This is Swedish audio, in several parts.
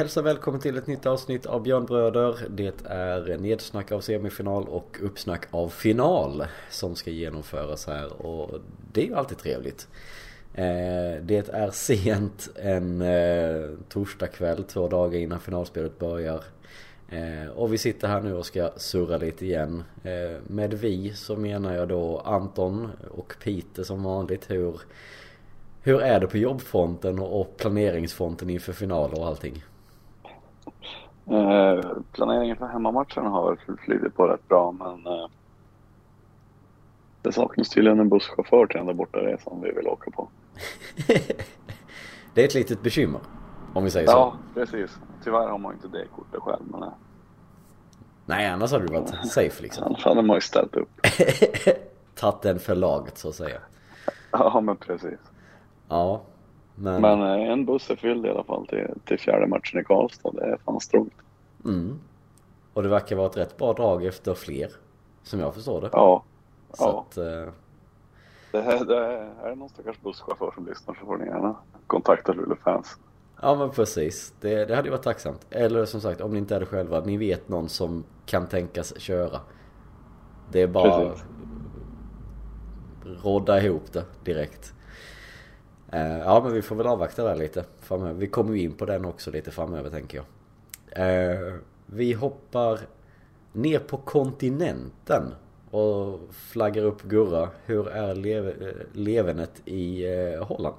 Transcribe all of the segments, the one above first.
Hälsar välkommen till ett nytt avsnitt av Björnbröder. Det är nedsnack av semifinal och uppsnack av final som ska genomföras här och det är ju alltid trevligt. Eh, det är sent en eh, torsdagkväll, två dagar innan finalspelet börjar. Eh, och vi sitter här nu och ska surra lite igen. Med vi så menar jag då Anton och Peter som vanligt. Hur, hur är det på jobbfronten och planeringsfronten inför finaler och allting? Eh, planeringen för hemmamatchen har flugit på rätt bra men eh, det saknas tydligen en busschaufför till den där bortaresan vi vill åka på. det är ett litet bekymmer om vi säger ja, så. Ja, precis. Tyvärr har man inte det kortet själv men... Eh. Nej, annars hade du varit safe liksom. Annars hade man ju ställt upp. Tagit den för laget så att säga. Ja, men precis. Ja. Men, men eh, en buss är fylld i alla fall till, till fjärde matchen i Karlstad. Det är fan strångt. Mm. Och det verkar vara ett rätt bra drag efter fler. Som jag förstår det. Ja. Så ja. Att, eh... det, är, det är, är det någon stackars busschaufför som lyssnar så får ni gärna kontakta Luleå fans. Ja men precis. Det, det hade ju varit tacksamt. Eller som sagt om ni inte är det själva. Ni vet någon som kan tänkas köra. Det är bara Precis. rodda ihop det direkt. Eh, ja men vi får väl avvakta där lite framöver. Vi kommer ju in på den också lite framöver tänker jag. Eh, vi hoppar ner på kontinenten och flaggar upp Gurra. Hur är lev eh, levenet i eh, Holland?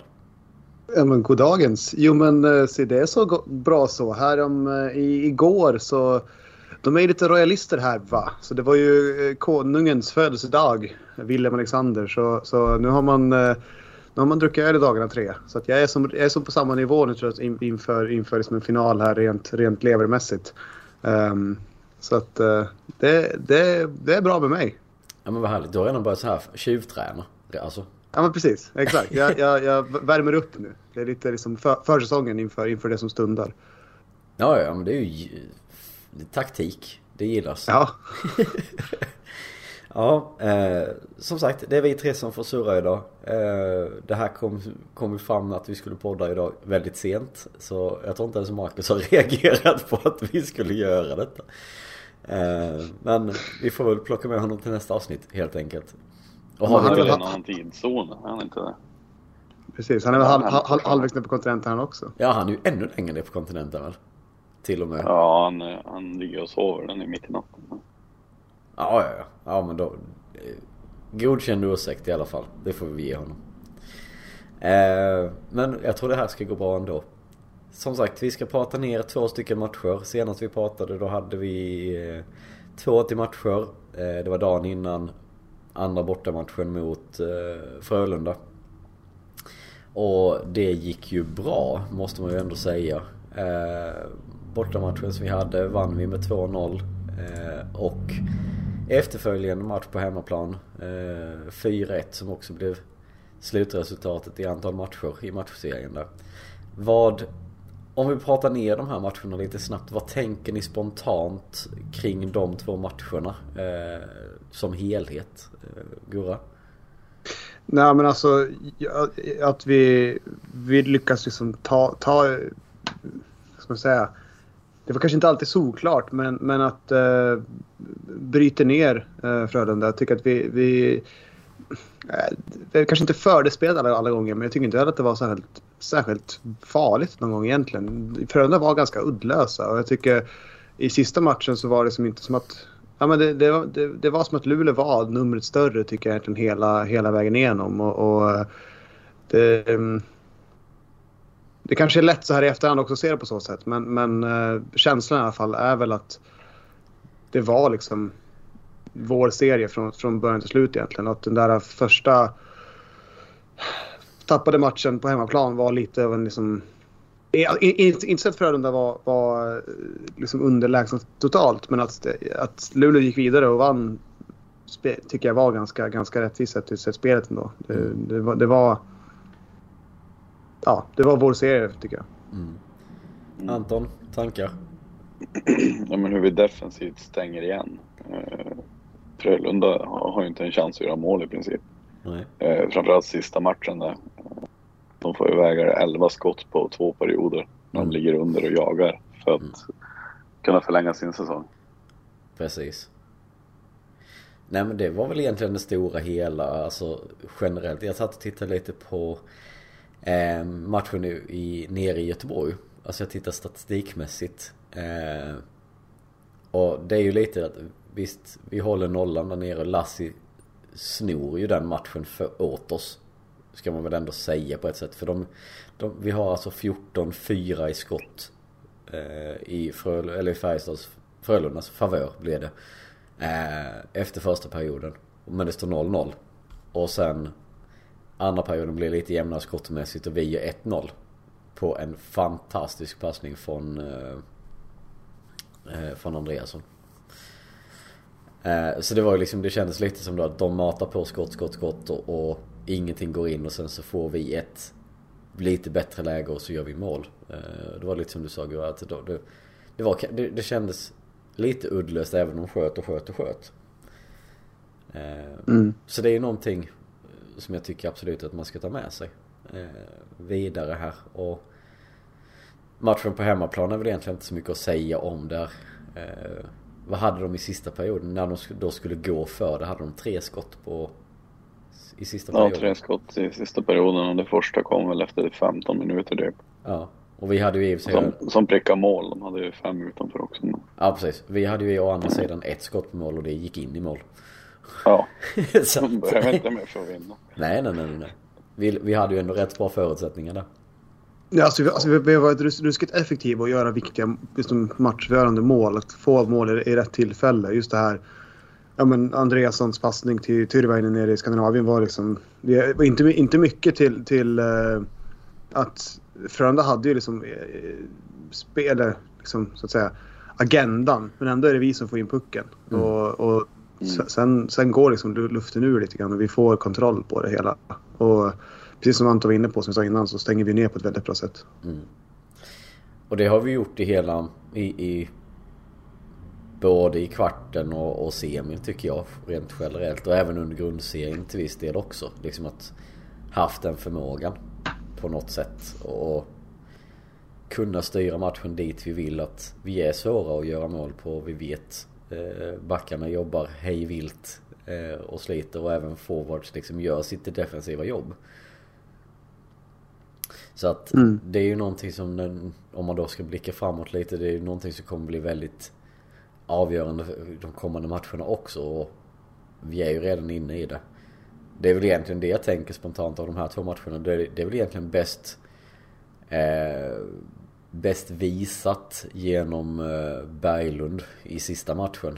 Ja men goddagens. Jo men eh, se det är så bra så. Här om, eh, i, igår så de är ju lite royalister här va. Så det var ju konungens födelsedag, Wilhelm Alexander. Så, så nu har man nu har man druckit öl i dagarna tre. Så att jag, är som, jag är som på samma nivå nu tror jag, inför, inför liksom en final här rent, rent levermässigt. Um, så att uh, det, det, det är bra med mig. Ja men vad härligt. Du har redan börjat så här tjuvträna. Alltså. Ja men precis, exakt. Jag, jag, jag värmer upp nu. Det är lite liksom för, försäsongen inför, inför det som stundar. Ja, ja men det är ju det är taktik. Det gillas. Ja. Ja, eh, som sagt, det är vi tre som får surra idag. Eh, det här kom, kom ju fram att vi skulle podda idag väldigt sent. Så jag tror inte ens Marcus har reagerat på att vi skulle göra detta. Eh, men vi får väl plocka med honom till nästa avsnitt helt enkelt. Och har han är väl en annan tidszon, är han inte det? Precis, han är väl halv, halv, halvvägs ner på kontinenten han också. Ja, han är ju ännu längre ner på kontinenten väl? Till och med. Ja, han, han ligger och sover, den är mitt i natten. Ja, ja, ja. Ja, men då... Eh, godkänd ursäkt i alla fall. Det får vi ge honom. Eh, men jag tror det här ska gå bra ändå. Som sagt, vi ska prata ner två stycken matcher. Senast vi pratade då hade vi eh, två till matcher. Eh, det var dagen innan andra bortamatchen mot eh, Frölunda. Och det gick ju bra, måste man ju ändå säga. Eh, bortamatchen som vi hade vann vi med 2-0. Eh, och efterföljande match på hemmaplan. Eh, 4-1 som också blev slutresultatet i antal matcher i matchserien där. Vad, om vi pratar ner de här matcherna lite snabbt. Vad tänker ni spontant kring de två matcherna eh, som helhet? Eh, Gurra? Nej men alltså att vi, vi lyckas liksom ta, ta, eh, ska man säga, det var kanske inte alltid solklart men, men att eh, bryta ner eh, Frölunda. Jag tycker att vi, vi eh, det kanske inte fördespelade alla, alla gånger men jag tycker inte heller att det var särskilt, särskilt farligt någon gång egentligen. Frölunda var ganska uddlösa och jag tycker i sista matchen så var det som inte som att Ja, men det, det, det, det var som att Luleå var numret större tycker jag egentligen hela, hela vägen igenom. Och, och eh, det, mm, det kanske är lätt så här i efterhand också att se det på så sätt. Men, men eh, känslan i alla fall är väl att det var liksom vår serie från, från början till slut egentligen. Att den där första tappade matchen på hemmaplan var lite av en liksom... Inte så att Frölunda var, var eh, liksom underlägset totalt men att, att Luleå gick vidare och vann tycker jag var ganska, ganska rättvist sett till spelet ändå. Det, det, var, det var ja, det var vår serie tycker jag. Mm. Anton, tankar? ja, men hur vi defensivt stänger igen. Eh, Frölunda har, ju inte en chans att göra mål i princip. Nej. Eh, framförallt sista matchen där. De får ju väga 11 skott på två perioder. när de Mm. ligger under och jagar för att Mm. kunna förlänga sin säsong. Precis. Nej men det var väl egentligen det stora hela, alltså generellt. Jag satt och tittade lite på eh, matchen i, nere i Göteborg. Alltså jag tittar statistikmässigt. Eh, och det är ju lite att visst, vi håller nollan där nere. Lassi snor ju den matchen för, åt oss. Ska man väl ändå säga på ett sätt. För de, de, vi har alltså 14-4 i skott. Eh, I, Fröl, eller i Färjestads, Frölundas favör blir det. Eh, efter första perioden. Men det står 0-0. Och sen andra perioden blir lite jämnare skottmässigt och vi gör 1-0. På en fantastisk passning från, eh, eh, från Andreasson. Eh, så det var ju liksom, det kändes lite som då att de matar på skott, skott, skott och, och ingenting går in och sen så får vi ett lite bättre läge och så gör vi mål. Eh, det var lite som du sa Gurra, att det, det, det, var, det, det kändes lite uddlöst även om de sköt och sköt och sköt. Eh, Mm. Så det är ju någonting som jag tycker absolut att man ska ta med sig eh, vidare här. Och matchen på hemmaplan är väl egentligen inte så mycket att säga om där. Eh, vad hade de i sista perioden? När de då skulle gå för det hade de tre skott på i sista Ja, perioden. tre skott i sista perioden och det första kom väl efter 15 minuter typ. Ja. Och vi hade ju i och. Som, som prickar mål. De hade ju fem utanför också. Ja precis. Vi hade ju å andra sidan ett skott på mål och det gick in i mål. Ja, Så de behöver inte mer för att vinna. nej, nej, nej, nej. Vi, vi hade ju ändå rätt bra förutsättningar där. Ja, alltså, vi, alltså, vi behöver vara rus- ruskigt effektiva och göra viktiga liksom, matchförande mål. Att få mål i, i rätt tillfälle. Just det här. Ja, men Andreassons passning till Tyrväinen nere i Skandinavien var liksom... Det var inte, inte mycket till, till eh, att Frölunda hade ju liksom eh, spel, liksom, så att säga, agendan. Men ändå är det vi som får in pucken. Mm. Och, och Mm. sen, sen går liksom lu- luften ur lite grann och vi får kontroll på det hela. Och precis som Anton var inne på, som jag sa innan, så stänger vi ner på ett väldigt bra sätt. Mm. Och det har vi gjort i hela... I, i både i kvarten och, och semin tycker jag rent generellt. Och även under grundserien till viss del också. Liksom att haft den förmågan på något sätt. Och kunna styra matchen dit vi vill att vi är svåra att göra mål på. Vi vet backarna jobbar hej vilt eh, och sliter och även forwards liksom gör sitt defensiva jobb. Så att Mm. det är ju någonting som, den- om man då ska blicka framåt lite, det är ju någonting som kommer bli väldigt avgörande de kommande matcherna också. Och vi är ju redan inne i det. Det är väl egentligen det jag tänker spontant av de här två matcherna. Det är, det är väl egentligen bäst eh, Bäst visat genom eh, Berglund i sista matchen.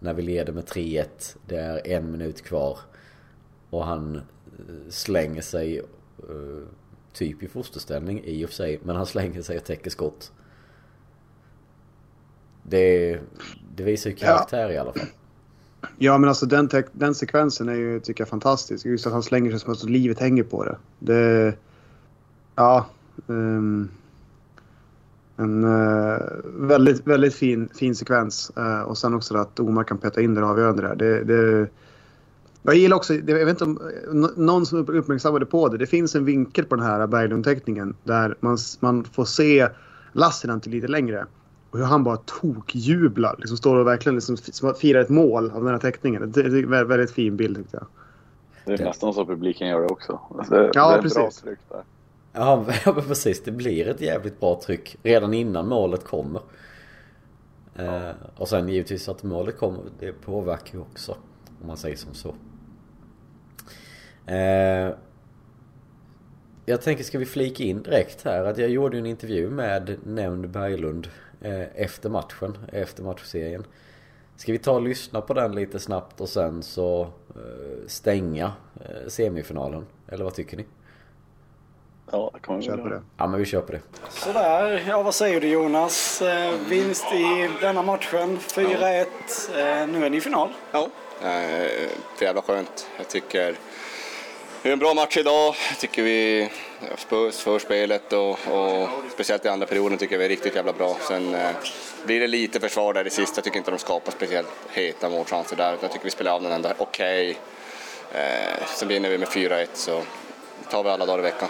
När vi leder med 3-1. Det är en minut kvar. Och han eh, slänger sig eh, typ i fosterställning i och för sig. Men han slänger sig och täcker skott. Det, det visar ju karaktär i alla fall. Ja, men alltså den, den sekvensen är ju, tycker jag, fantastisk. Just att han slänger sig som att livet hänger på det. Det... Ja. ehm, en eh, väldigt, väldigt fin, fin sekvens. Eh, och sen också att Omar kan peta in det avgörande där. Det, det, jag gillar också, det- jag vet inte om någon som uppmärksammade på det. Det finns en vinkel på den här Berglund-teckningen där man, man får se Lassinen till lite längre. Och hur han bara tokjublar. Liksom står och verkligen liksom f- som att fira ett mål av den här teckningen. Det, är en väldigt, väldigt fin bild tyckte jag. Det är nästan så publiken gör det också. Alltså, det, Ja, det är precis. Ja ja, men precis, det blir ett jävligt bra tryck redan innan målet kommer. Eh, och sen givetvis att målet kommer, det påverkar ju också. Om man säger som så. Eh, jag tänker, ska vi flika in direkt här att jag gjorde en intervju med nämnd Berglund eh, efter matchen, efter matchserien. Ska vi ta och lyssna på den lite snabbt och sen så stänga semifinalen? Eller vad tycker ni? Ja, det kan man Kör på det. Ja men vi kör på det. Sådär, ja vad säger du Jonas? Eh, vinst i denna matchen, 4-1. Eh, nu är ni i final. Ja, eh, för jävla skönt. Jag tycker det är en bra match idag. Jag tycker vi, Spurs för spelet och, och speciellt i andra perioden tycker jag vi är riktigt jävla bra. Sen eh, blir det lite försvar där i sista. Jag tycker inte de skapar speciellt heta målchanser där. Jag tycker vi spelar av den ändå okej. Eh, sen vinner vi med 4-1 så tar vi alla dagar i veckan.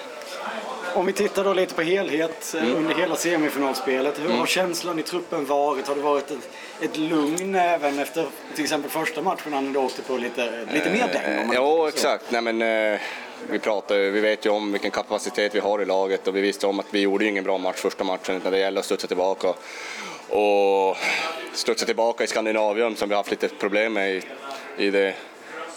Om vi tittar då lite på helhet mm. under hela semifinalspelet. Hur mm. har känslan i truppen varit? Har det varit ett, ett lugn även efter till exempel första matchen när ni åkte på lite, lite mer däng? Ja, exakt. Nej, men, eh, vi, pratar, vi vet ju om vilken kapacitet vi har i laget och vi visste om att vi gjorde ingen bra match första matchen utan det gäller att studsa tillbaka. Och studsa tillbaka i Skandinavium som vi har haft lite problem med i, i det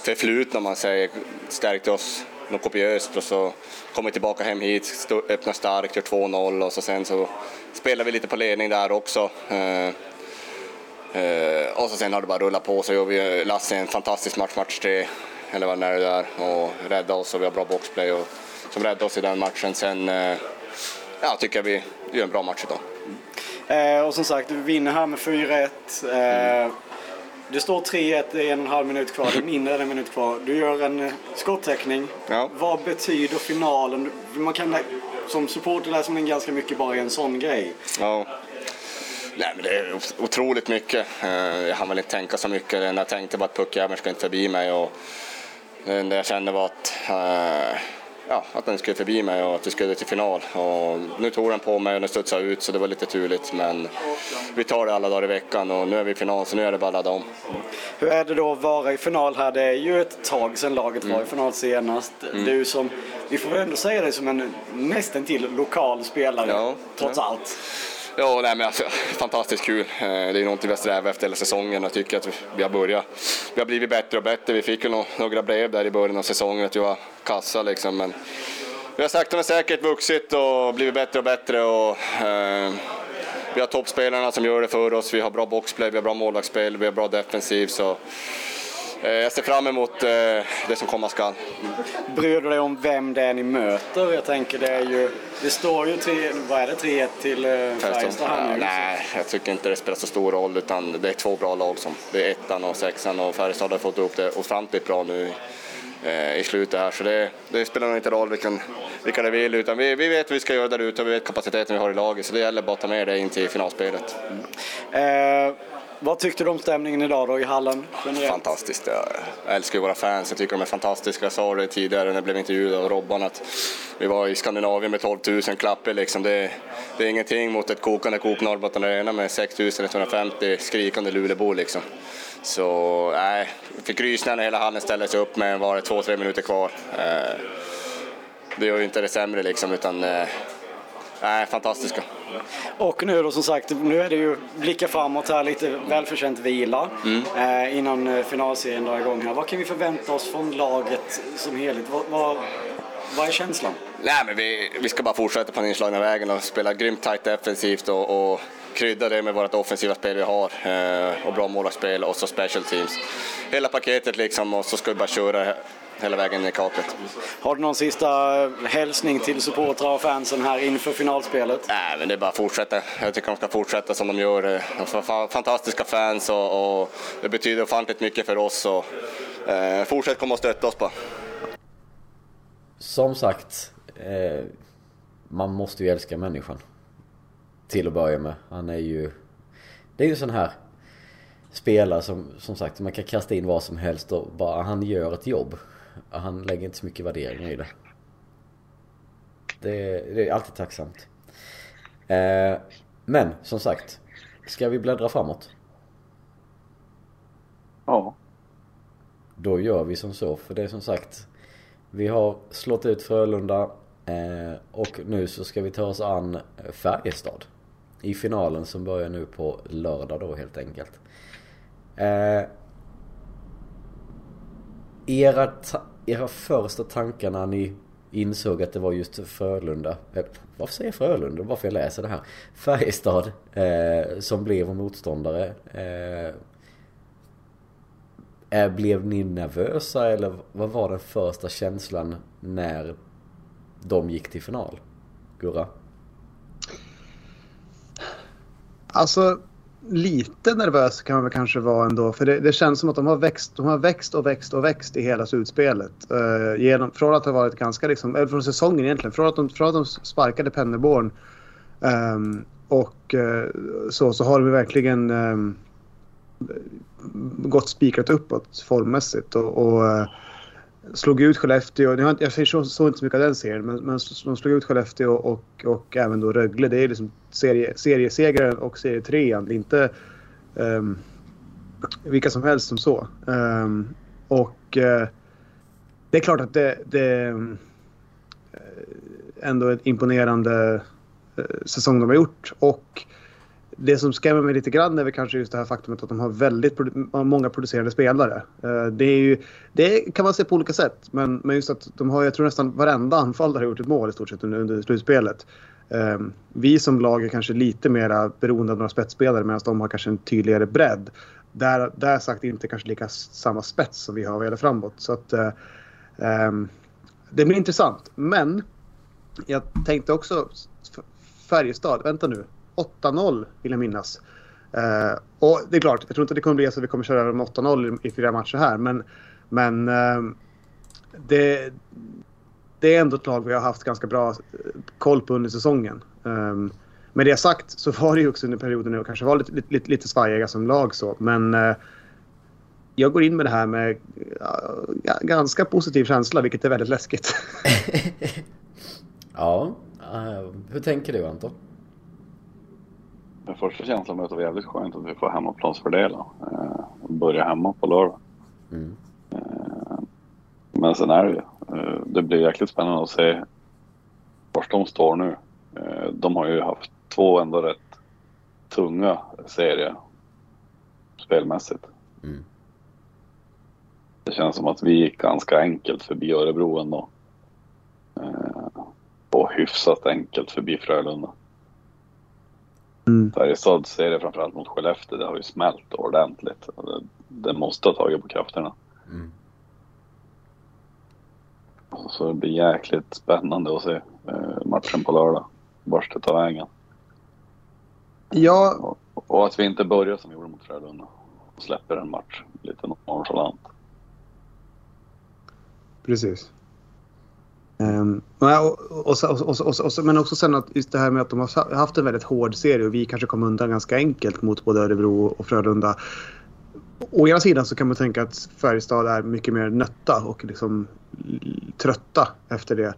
förflutna man säger, stärkte oss något kopiöst och så kom vi tillbaka hem hit, öppnade starkt, gör 2-0 och så sen så spelade vi lite på ledning där också. Uh, uh, och så sen har det bara rullat på så gör vi Lasse en fantastisk match, match tre eller vad det är där och rädda oss och vi har bra boxplay och, som räddade oss i den matchen. Sen uh, ja, tycker jag vi gör en bra match idag. och som sagt, du vinner här med 4-1. Mm. Det står 3-1, det är en och en halv minut kvar, det är mindre än en minut kvar. Du gör en eh, skottäckning. Ja. Vad betyder finalen? Man kan som supporter läsa in ganska mycket bara i en sån grej. Ja. Nej, men det är otroligt mycket. Eh, jag hann väl inte tänka så mycket. Jag tänkte bara att puckjäveln ska inte förbi mig. Och det jag kände var att uh, ja, att den skulle förbi mig och att vi skulle till final. Och nu tog den på mig och den studsade ut så det var lite turligt men vi tar det alla dagar i veckan och nu är vi i final så nu är det bara att ladda om. Hur är det då att vara i final här? Det är ju ett tag sedan laget var mm. i final senast. Mm. Du som, vi får väl ändå säga dig som en nästan till lokal spelare ja, trots ja. allt. Ja, nej, men alltså, fantastiskt kul. Eh, det är någonting vi har strävat efter hela säsongen och jag tycker att vi har börjat. Vi har blivit bättre och bättre. Vi fick ju några brev där i början av säsongen att vi var kassa liksom. Men vi har sakta men säkert vuxit och blivit bättre och bättre. Och, eh, vi har toppspelarna som gör det för oss. Vi har bra boxplay, vi har bra målvaktsspel, vi har bra defensiv. Så jag ser fram emot eh, det som komma skall. Bryr du dig om vem det är ni möter? Jag tänker det är ju, det står ju 3, vad är det, 3-1 till eh, Färjestad här nu? nej, jag tycker inte det spelar så stor roll utan det är två bra lag som, det är ettan och sexan och Färjestad har fått upp det ofantligt bra nu i slutet här så det, det spelar nog inte roll vilken, vilka det vill utan vi, vi vet vad vi ska göra där ute och vi vet kapaciteten vi har i laget så det gäller bara att ta med det in till finalspelet. Mm. Eh, vad tyckte du om stämningen idag då i hallen? Generellt? Fantastiskt. Jag älskar våra fans. Jag tycker de är fantastiska. Jag sa det tidigare när jag blev intervjuad av Robban att vi var i Skandinavien med 12 000 klappor. Liksom. Det, det, är ingenting mot ett kokande Coop Norrbotten Arena med 6 150 skrikande Luleåbor. Liksom. Så nej, jag fick rysningar när hela hallen ställde sig upp med var det två, tre minuter kvar. Eh, det gör ju inte det sämre liksom, utan eh, Nej, fantastiska. Och nu då som sagt, nu är det ju blicka framåt här, lite välförtjänt vila mm. eh, innan eh, finalserien drar igång här. Vad kan vi förvänta oss från laget som helhet? Vad, vad, vad är känslan? Nej, men vi, vi ska bara fortsätta på den inslagna vägen och spela grymt tajt defensivt och, och krydda det med vårt offensiva spel vi har eh, och bra målvaktsspel och så special teams. Hela paketet liksom och så ska vi bara köra hela vägen i kaklet. Har du någon sista eh, hälsning till supportrar och fansen här inför finalspelet? Nej, men det är bara att fortsätta. Jag tycker de ska fortsätta som de gör. De är fantastiska fans och, och det betyder ofantligt mycket för oss. Och, eh, fortsätt komma och stötta oss bara. Som sagt, eh, man måste ju älska människan. Till att börja med. Han är ju... Det är ju sån här spelare som, som sagt, man kan kasta in vad som helst och bara han gör ett jobb. Han lägger inte så mycket värderingar i det. Det, det är alltid tacksamt. Eh, men som sagt, ska vi bläddra framåt? Ja. Då gör vi som så, för det är som sagt Vi har slått ut Frölunda eh, och nu så ska vi ta oss an Färjestad. I finalen som börjar nu på lördag då helt enkelt. Eh, era, era första tankar när ni insåg att det var just Frölunda, eh, varför säger jag Frölunda? Varför jag läser det här? Färjestad eh, som blev motståndare. Eh, eh, blev ni nervösa eller vad var den första känslan när de gick till final? Gurra? Alltså lite nervös kan man väl kanske vara ändå. För det, det, känns som att de har växt, de har växt och växt och växt i hela slutspelet. Uh, genom, från att ha varit ganska liksom, eller från säsongen egentligen. Från att de, från att de sparkade Pennerborn um, ehm, och uh, så, så har de verkligen um, gått spikrat uppåt formmässigt. Och, och uh, slog ut Skellefteå. Jag jag så, inte så mycket av den serien, men, men de slog ut Skellefteå och, och även då Rögle. Det är liksom serie, seriesegraren och serietrean. Det är inte um, vilka som helst som så. Um, och uh, det är klart att det, det uh, ändå är en imponerande uh, säsong de har gjort. Och det som skrämmer mig lite grann är väl kanske just det här faktumet att de har väldigt många producerande spelare. Eh, det, är ju, det kan man se på olika sätt, men, men just att de har, jag tror nästan varenda anfallare har gjort ett mål i stort sett under, under slutspelet. Ehm, vi som lag är kanske lite mer beroende av några spetsspelare medan de har kanske en tydligare bredd. Där, där sagt inte kanske lika samma spets som vi har vad gäller framåt. Så att, eh, ehm, det blir intressant. Men jag tänkte också Färjestad, vänta nu. 8-0 vill jag minnas. Uh, och det är klart, jag tror inte det kommer bli så att vi kommer köra över med 8-0 i, i fyra matcher här. Men, men uh, det, det är ändå ett lag vi har haft ganska bra eh, koll på under säsongen. Um, med det sagt så var det ju också under perioden när och kanske var lite, lite, lite svajiga som lag så. Men uh, jag går in med det här med uh, ganska positiv känsla, vilket är väldigt läskigt. ja, uh, hur tänker du Anton? Den första känslan är att det var jävligt skönt att vi får hemmaplansfördela. Eh, börja hemma på lördag. Mm. Eh, men sen är det ju. Eh, det blir jäkligt spännande att se var de står nu. Eh, de har ju haft två ändå rätt tunga serier spelmässigt. Mm. Det känns som att vi gick ganska enkelt förbi Örebro ändå. Eh, och hyfsat enkelt förbi Frölunda. Mm. Färjestads serie framförallt mot Skellefteå, det har ju smält ordentligt. Det, det måste ha tagit på krafterna. Mm. Så det blir jäkligt spännande att se eh, matchen på lördag. Vart det tar vägen. Ja. Och, och, att vi inte börjar som vi gjorde mot Frölunda. Och släpper en match lite nonchalant. Precis. Um, och, och, och, men också sen att just det här med att de har haft en väldigt hård serie och vi kanske kom undan ganska enkelt mot både Örebro och Frölunda. Å ena sidan så kan man tänka att Färjestad är mycket mer nötta och liksom trötta efter det.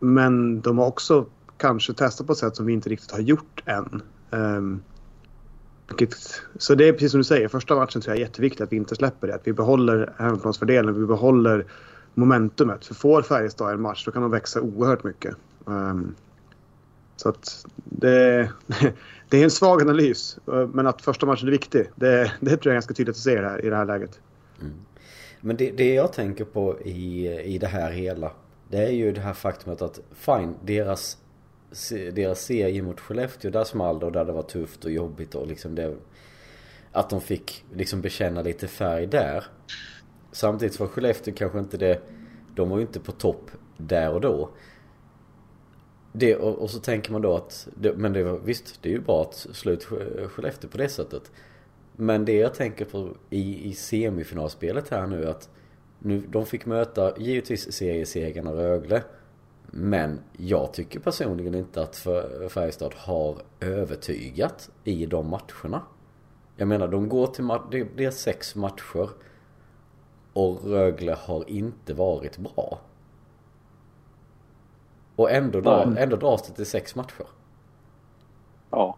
Men de har också kanske testat på ett sätt som vi inte riktigt har gjort än. Um, så det är precis som du säger, första matchen tror jag är jätteviktigt att vi inte släpper det. Att vi behåller hemmaplansfördelen, vi behåller momentumet. För får Färjestad en match då kan de växa oerhört mycket. Um, så att det, det är en svag analys. Men att första matchen är viktig, det, det tror jag är ganska tydligt att se i det här, i det här läget. Mm. Men det, det jag tänker på i, i det här hela, det är ju det här faktumet att fine, deras, deras serie mot Skellefteå, där small det och där det var tufft och jobbigt och liksom det, att de fick liksom bekänna lite färg där. Samtidigt var Skellefteå kanske inte det, de var ju inte på topp där och då. Det, och, och, så tänker man då att, det, men det var, visst det är ju bra att slå ut Skellefteå på det sättet. Men det jag tänker på i, i semifinalspelet här nu att nu, de fick möta givetvis seriesegrarna Rögle. Men jag tycker personligen inte att Färjestad har övertygat i de matcherna. Jag menar, de går till det, det är sex matcher. Och Rögle har inte varit bra. Och ändå, dra, mm. ändå dras det till sex matcher. Ja.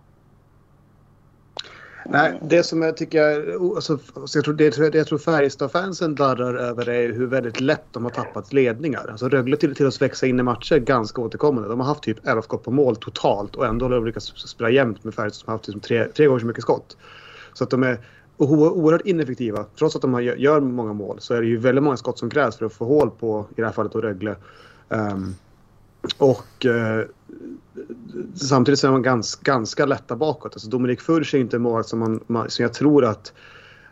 Nej, det som jag tycker... Alltså, jag tror, det, jag tror Färjestad-fansen darrar över är hur väldigt lätt de har tappat ledningar. Alltså Rögle till, till att växa in i matcher ganska återkommande. De har haft typ 11 skott på mål totalt och ändå har de lyckats spela jämnt med Färjestad som har haft liksom tre, tre gånger så mycket skott. Så att de är och oerhört ineffektiva. Trots att de gör många mål så är det ju väldigt många skott som krävs för att få hål på, i det här fallet, Rögle. Um, och uh, samtidigt så är man ganska, ganska lätta bakåt. Alltså Dominik Furch är inte en målvakt som, man, man, som jag tror att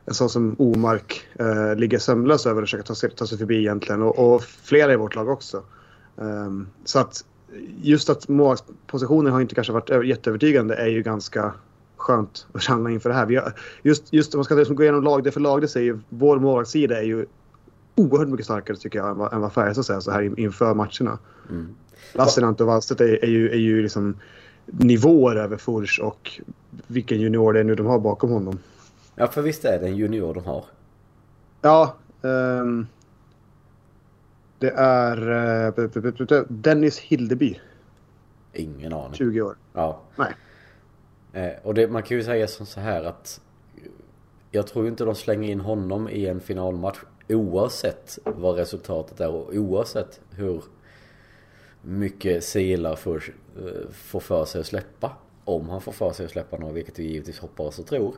en sån som Omark uh, ligger sömnlös över och försöker ta sig, ta sig förbi egentligen. Och, och flera i vårt lag också. Um, så att just att målvaktspositionen har inte kanske varit jätteövertygande är ju ganska skönt att känna inför det här. Vi har, just, just om man ska liksom gå igenom lag det för lag det säger vår målvaktssida är ju oerhört mycket starkare tycker jag än vad, än vad Färjestad säger så här inför matcherna. Mm. Lassinantti och Wallstedt är, är, ju, är ju liksom nivåer över Furs och vilken junior det är nu de har bakom honom. Ja, för visst är det en junior de har. Ja. Um, Det är uh, Dennis Hildeby. Ingen aning. 20 år. Ja. Nej. Eh, och det, man kan ju säga som så här att jag tror inte de slänger in honom i en finalmatch oavsett vad resultatet är och oavsett hur mycket Sila får, eh, får för sig att släppa. Om han får för sig att släppa någon, vilket vi givetvis hoppas och tror.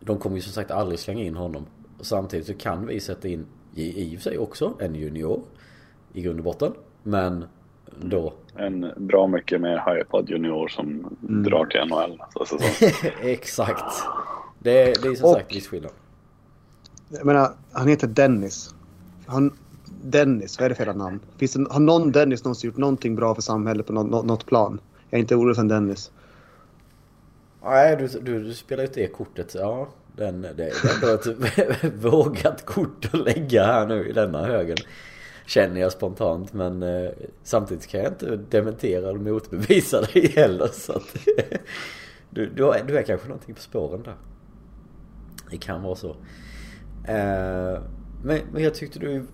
De kommer ju som sagt aldrig slänga in honom. Samtidigt så kan vi sätta in i, i och för sig också en junior i grund och botten. Men då. En bra mycket mer hypad junior som mm. drar till NHL nästa Exakt. Det, det är som och, sagt viss skillnad. Jag menar, han heter Dennis. Han, Dennis, vad är det för namn? Finns det, har någon Dennis någonsin gjort någonting bra för samhället på något, något plan? Jag är inte orolig för Dennis. Nej, du, du, du spelar ut det kortet. Ja, den, det, det är ändå ett vågat kort att lägga här nu i denna högen. Känner jag spontant men eh, samtidigt kan jag inte dementera eller motbevisa dig heller så att du, du, är, du är kanske någonting på spåren där. Det kan vara så. Eh, men, men jag tyckte du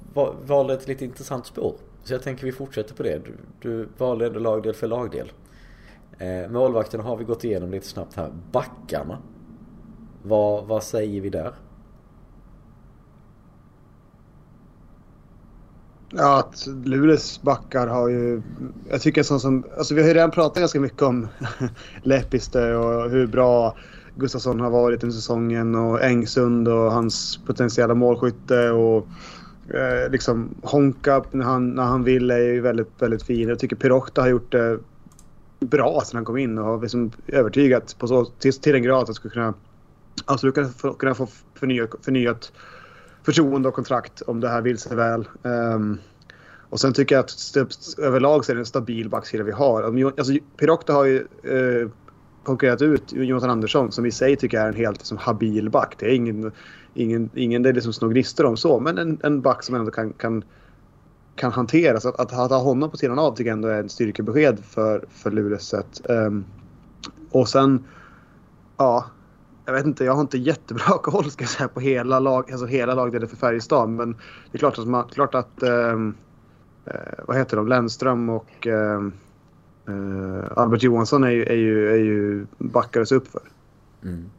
valde ett lite intressant spår. Så jag tänker vi fortsätter på det. Du, du valde ändå lagdel för lagdel. Eh, målvakterna har vi gått igenom lite snabbt här. Backarna. Vad, vad säger vi där? Ja, att Luleås backar har ju... Jag tycker sånt som... Alltså vi har ju redan pratat ganska mycket om Lepistö och hur bra Gustafsson har varit under säsongen och Engsund och hans potentiella målskytte och eh, liksom Honka när han, när han vill är ju väldigt, väldigt fin. Jag tycker Pirokta har gjort det bra sedan han kom in och har liksom övertygat på så, till, till en grad att han skulle kunna, absolut kunna få, kunna få förnyat, förnyat förtroende och kontrakt om det här vill sig väl. Um, och sen tycker jag att överlag så är det en stabil backsida vi har. Alltså, Pirokta har ju uh, konkurrerat ut Jonathan Andersson som i sig tycker jag är en helt liksom, habil back. Det är ingen, ingen, ingen det är liksom små gnistor om så, men en, en back som ändå kan, kan, kan hanteras. Att, att, att ha honom på sidan av tycker jag ändå är en styrkebesked för, för Luleås sätt. Um, ehm, och sen, ja, jag vet inte, jag har inte jättebra koll ska jag säga på hela, lag, alltså hela lagdelen för Färjestad. Men det är klart att, man, klart att ehm, eh, vad heter de, Lennström och ehm, eh, Albert Johansson är ju, är ju, är ju backades upp för. Mm.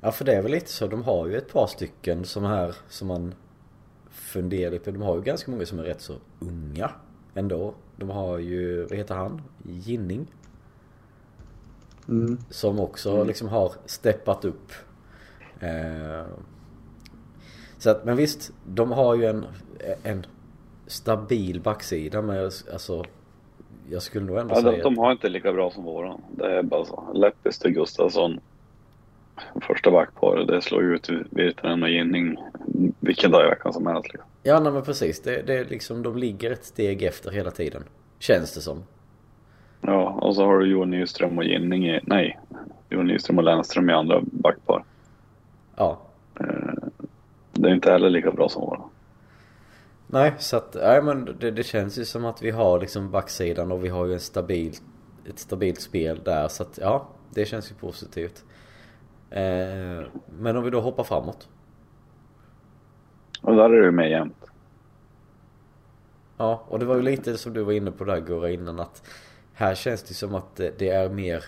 Ja för det är väl lite så. De har ju ett par stycken som här som man funderar på. De har ju ganska många som är rätt så unga ändå. De har ju, vad heter han? Ginning. Mm. Som också mm. liksom har steppat upp. Eh, så att, men visst, de har ju en, en stabil backsida med alltså jag skulle nog ändå ja, säga... De, de har inte lika bra som våran. Det är bara så. Leppis till Gustafsson. Första backparet, det slår ut Virtanen och Ginning vilken dag i veckan som helst. Liksom. Ja, nej, men precis. Det, det är liksom, de ligger ett steg efter hela tiden. Känns det som. Ja, och så har du Johan Nyström och Ginning nej, Johan Nyström och Lennström i andra backpar. Ja. Eh, det är inte heller lika bra som våran. Nej, så att, nej men det, det, känns ju som att vi har liksom backsidan och vi har ju en stabil, ett stabilt spel där så att ja, det känns ju positivt. Eh, men om vi då hoppar framåt. Och där är du med jämt. Ja, och det var ju lite som du var inne på där Gurra innan att här känns det som att det är mer,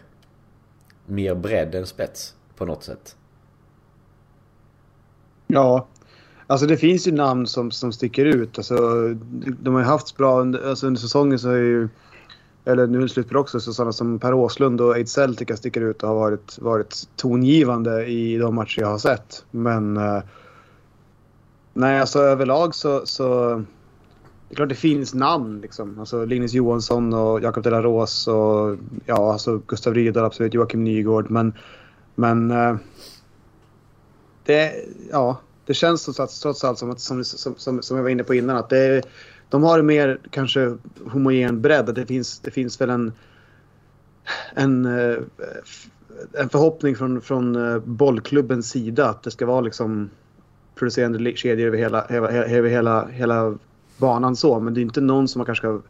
mer bredd än spets på något sätt. Ja, Alltså det finns ju namn som, som sticker ut. Alltså, de har ju haft bra under, alltså under säsongen så har ju... Eller nu i slutet också så sådana som Per Åslund och Ejdsell tycker sticker ut och har varit, varit tongivande i de matcher jag har sett. Men... Eh, nej, alltså överlag så, så... Det är klart det finns namn liksom. Alltså Linus Johansson och Jakob de la Rose och ja, alltså Gustav Rydahl absolut, Joakim Nygård. Men... Men... Eh, det... Ja det känns trots allt, trots allt som, att, som, som, som jag var inne på innan att det de har mer kanske homogen bredd. Det finns, det finns väl en, en, eh, en förhoppning från, från eh, bollklubbens sida att det ska vara liksom producerande kedjor över hela, över hela, hela banan så. Men det är inte någon som man kanske ska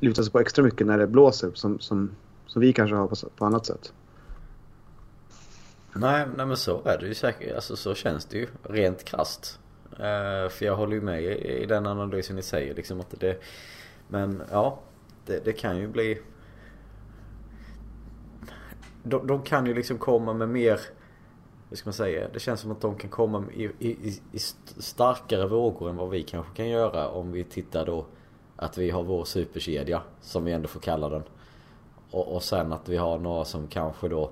luta sig på extra mycket när det blåser som, som, som vi kanske har på, på annat sätt. Nej, nej men så är det ju säkert. Alltså så känns det ju rent krast. Uh, för jag håller ju med i den analysen ni säger liksom att det... Men ja, det, det kan ju bli... De, de, kan ju liksom komma med mer... Hur ska man säga? Det känns som att de kan komma i, i, i starkare vågor än vad vi kanske kan göra om vi tittar då att vi har vår superkedja, som vi ändå får kalla den. Och, och sen att vi har några som kanske då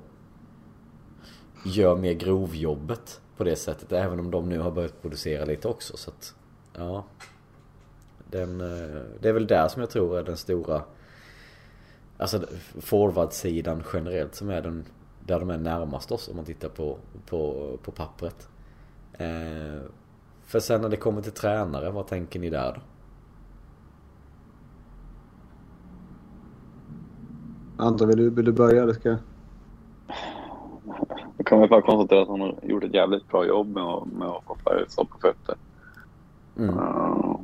gör mer grovjobbet på det sättet. Även om de nu har börjat producera lite också. Så att, ja. Den, eh, det är väl där som jag tror är den stora Alltså forwardsidan generellt som är den där de är närmast oss om man tittar på, på, på pappret. Eh, för sen när det kommer till tränare, vad tänker ni där då? Anton, vill du, vill du börja eller ska jag? Jag kan väl bara konstatera att han har gjort ett jävligt bra jobb med att, med att få Färjestad på fötter. Mm. Uh,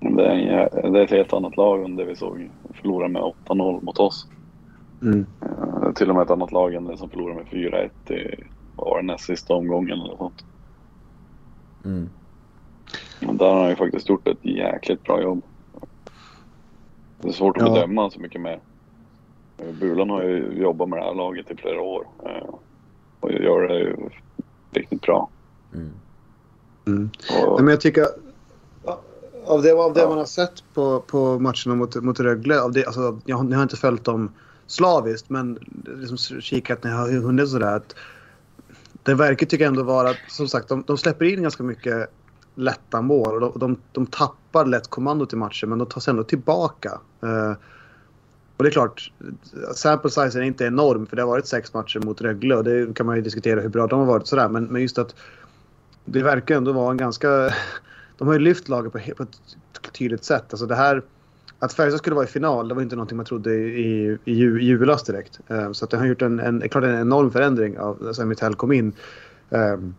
det, är, det är ett helt annat lag än det vi såg förlora med 8-0 mot oss. Mm. Uh, till och med ett annat lag än det som förlorade med 4-1 i var näst sista omgången eller sånt. Mm. där har han ju faktiskt gjort ett jäkligt bra jobb. Det är svårt att ja. bedöma så mycket mer. Bulan har ju jobbat med det här laget i flera år eh, och gör det ju riktigt bra. Mm. Mm. Och, men jag tycker av det, av det ja. man har sett på, på matcherna mot, mot Rögle, av det, alltså, jag, jag har inte följt dem slaviskt men liksom kikat när jag har hunnit sådär. Att det verkar tycker jag ändå vara att som sagt de, de släpper in ganska mycket lätta mål och de, de, de tappar lätt kommandot i matchen men de tar sig ändå tillbaka. Uh, och det är klart, sample size är inte enorm för det har varit sex matcher mot Rögle och det kan man ju diskutera hur bra de har varit sådär. Men, men just att det verkar ändå vara en ganska... De har ju lyft laget på, på ett tydligt sätt. Alltså det här, att Färjestad skulle vara i final, det var inte någonting man trodde i, i, i julas direkt. Um, så att det har gjort en, en, klart en enorm förändring av alltså, sen Mitell kom in. Um,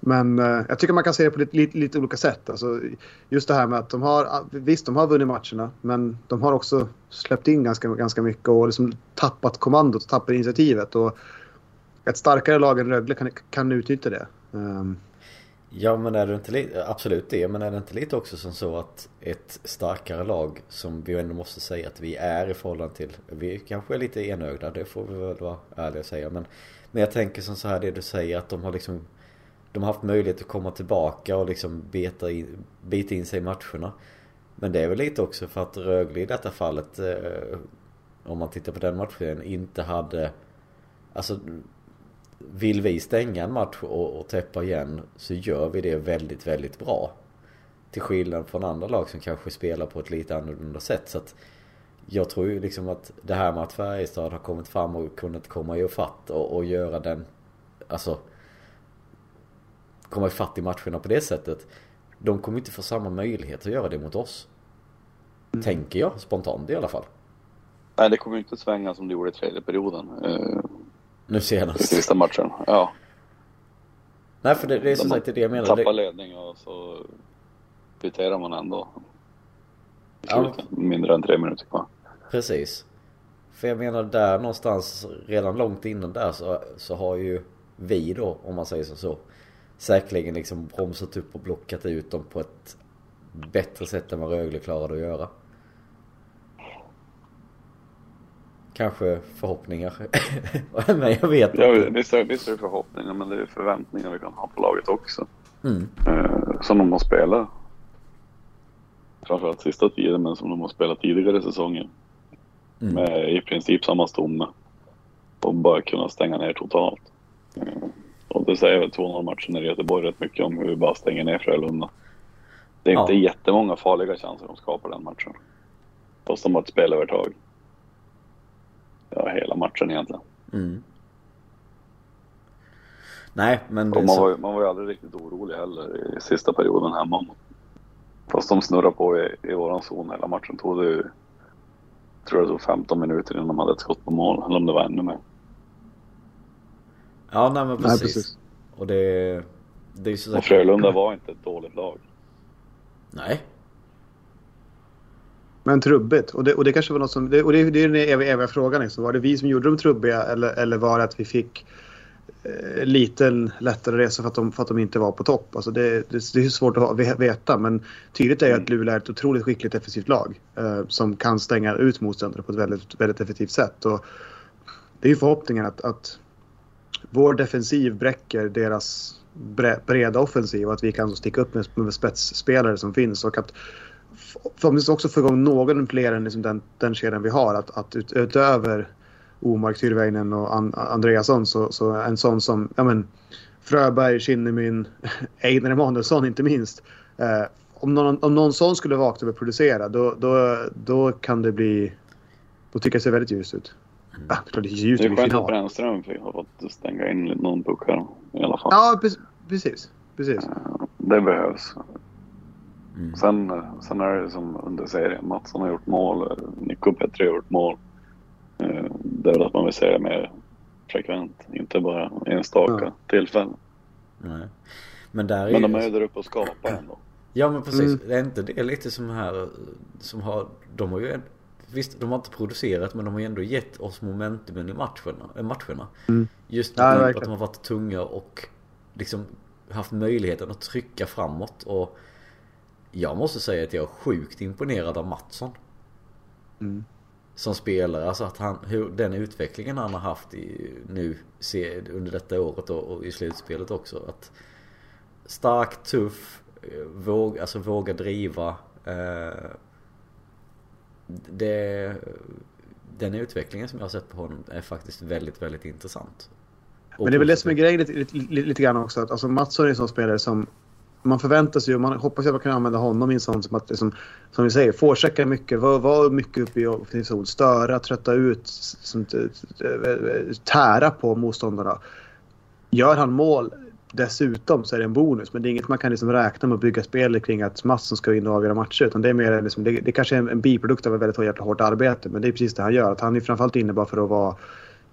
men eh, jag tycker man kan se det på lite, lite, lite, olika sätt. Alltså, just det här med att de har, ah, visst de har vunnit matcherna, men de har också släppt in ganska, ganska mycket och liksom tappat kommandot tappat initiativet. Och ett starkare lag än Rögle kan, kan utnyttja det. Um. Ja men är det inte lite, absolut det, men är det inte lite också som så att ett starkare lag som vi ändå måste säga att vi är i förhållande till, vi kanske är lite enögda, det får vi väl vara ärliga och säga, men, men jag tänker som så här det du säger att de har liksom de har haft möjlighet att komma tillbaka och liksom beta in, bita in sig i matcherna. Men det är väl lite också för att Rögle i detta fallet, eh, om man tittar på den matchen, inte hade... Alltså, vill vi stänga en match och, och täppa igen så gör vi det väldigt, väldigt bra. Till skillnad från andra lag som kanske spelar på ett lite annorlunda sätt. Så att jag tror ju liksom att det här med att Färjestad har kommit fram och kunnat komma i fatt och, och göra den, alltså komma ifatt i matcherna på det sättet. De kommer inte få samma möjlighet att göra det mot oss. Mm. Tänker jag spontant i alla fall. Nej, det kommer inte svänga som det gjorde i tredje perioden. Nu senast. Sista matchen, ja. Nej, för det, det är som sagt det jag menar. Tappar ledning och så kvitterar man ändå. Ja. Mindre än tre minuter kvar. Precis. För jag menar där någonstans, redan långt innan där så, så har ju vi då, om man säger så, så säkerligen liksom bromsat upp och blockat ut dem på ett bättre sätt än vad Rögle klarade att göra. Kanske förhoppningar. men jag vet inte. Ja, visst är, visst är det förhoppningar men det är förväntningar vi kan ha på laget också. Mm. Eh, som de har spelat. Framförallt sista tiden men som de har spelat tidigare säsonger. Mm. Med i princip samma stomme. Och bara kunna stänga ner totalt. Eh, och det säger väl 2-0 matchen i Göteborg rätt mycket om hur vi bara stänger ner Frölunda. Det är ja. inte jättemånga farliga chanser de skapar den matchen. Fast de har ett spelövertag. Ja, hela matchen egentligen. Mm. Nej, men det man, så... var, man var ju aldrig riktigt orolig heller i sista perioden hemma. Fast de snurrade på i, i våran zon hela matchen. Tog det ju, tror det tog 15 minuter innan de hade ett skott på mål. Eller om det var ännu mer. Ja, nej men precis. Nej, precis. Och det, det är så Och Frölunda var inte ett dåligt lag. Nej. Men trubbigt. Och det, och det kanske var något som... Det, och det, det är den eviga, eviga frågan. Liksom. Var det vi som gjorde dem trubbiga eller, eller var det att vi fick eh, liten lättare resa för att, de, för att de inte var på topp. Alltså det, det, det är svårt att veta men tydligt är ju att Luleå är ett otroligt skickligt defensivt lag eh, som kan stänga ut motståndare på ett väldigt, väldigt effektivt sätt. Och det är ju förhoppningen att, att vår defensiv bräcker deras breda offensiv och att vi kan sticka upp med, med spetsspelare som finns och att förhoppningsvis också få igång någon fler än liksom den, den kedjan vi har. Att, att ut, utöver Omark, Tyrväinen och An Andreasson så, så en sån som ja, men, Fröberg, Kinnemyn, Einar Emanuelsson inte minst. Eh, om, någon, om någon sån skulle vakna och producera då, då, då kan det bli... Då tycker jag det ser väldigt ljust ut. Mm. Ah, det är ljust Det är skönt att Brännström har fått stänga in någon puck här i alla fall. Ja, precis. precis. Eh, det behövs. Mm. Sen, sen är det som under serien. Mattsson har gjort mål. Nico Petri har gjort mål. Eh, det är väl att man vill se det mer frekvent. Inte bara enstaka ja. tillfällen. Nej. Men, där är men de är ju där uppe och skapar ändå. Ja men precis. Mm. Är inte det lite som här som har, de har ju Visst, de har inte producerat men de har ju ändå gett oss momentumen i matcherna. Äh, matcherna. Mm. Just ja, att de har varit tunga och liksom haft möjligheten att trycka framåt. Och jag måste säga att jag är sjukt imponerad av Mattsson. Mm. Som spelare, alltså att han, hur, den utvecklingen han har haft i, nu under detta året och, och i slutspelet också. Att stark, tuff, eh, våg, alltså våga driva. Eh, det, den utvecklingen som jag har sett på honom är faktiskt väldigt, väldigt intressant. Men det är väl det som är grejen lite, lite, lite grann också. Att, alltså Mattsson är en sån spelare som man förväntar sig och man hoppas att man kan använda honom i en sån som att, liksom, som vi säger, forechecka mycket, vara var mycket uppe i offensiv zon, störa, trötta ut, som, eh, tära på motståndarna. Gör han mål dessutom så är det en bonus, men det är inget man kan liksom räkna med att bygga spel kring att Mattsson ska in och avgöra matcher. Utan det är mer liksom, det, det kanske är en, en biprodukt av ett väldigt jävla hårt arbete, men det är precis det han gör. Att han är framförallt inne bara för att vara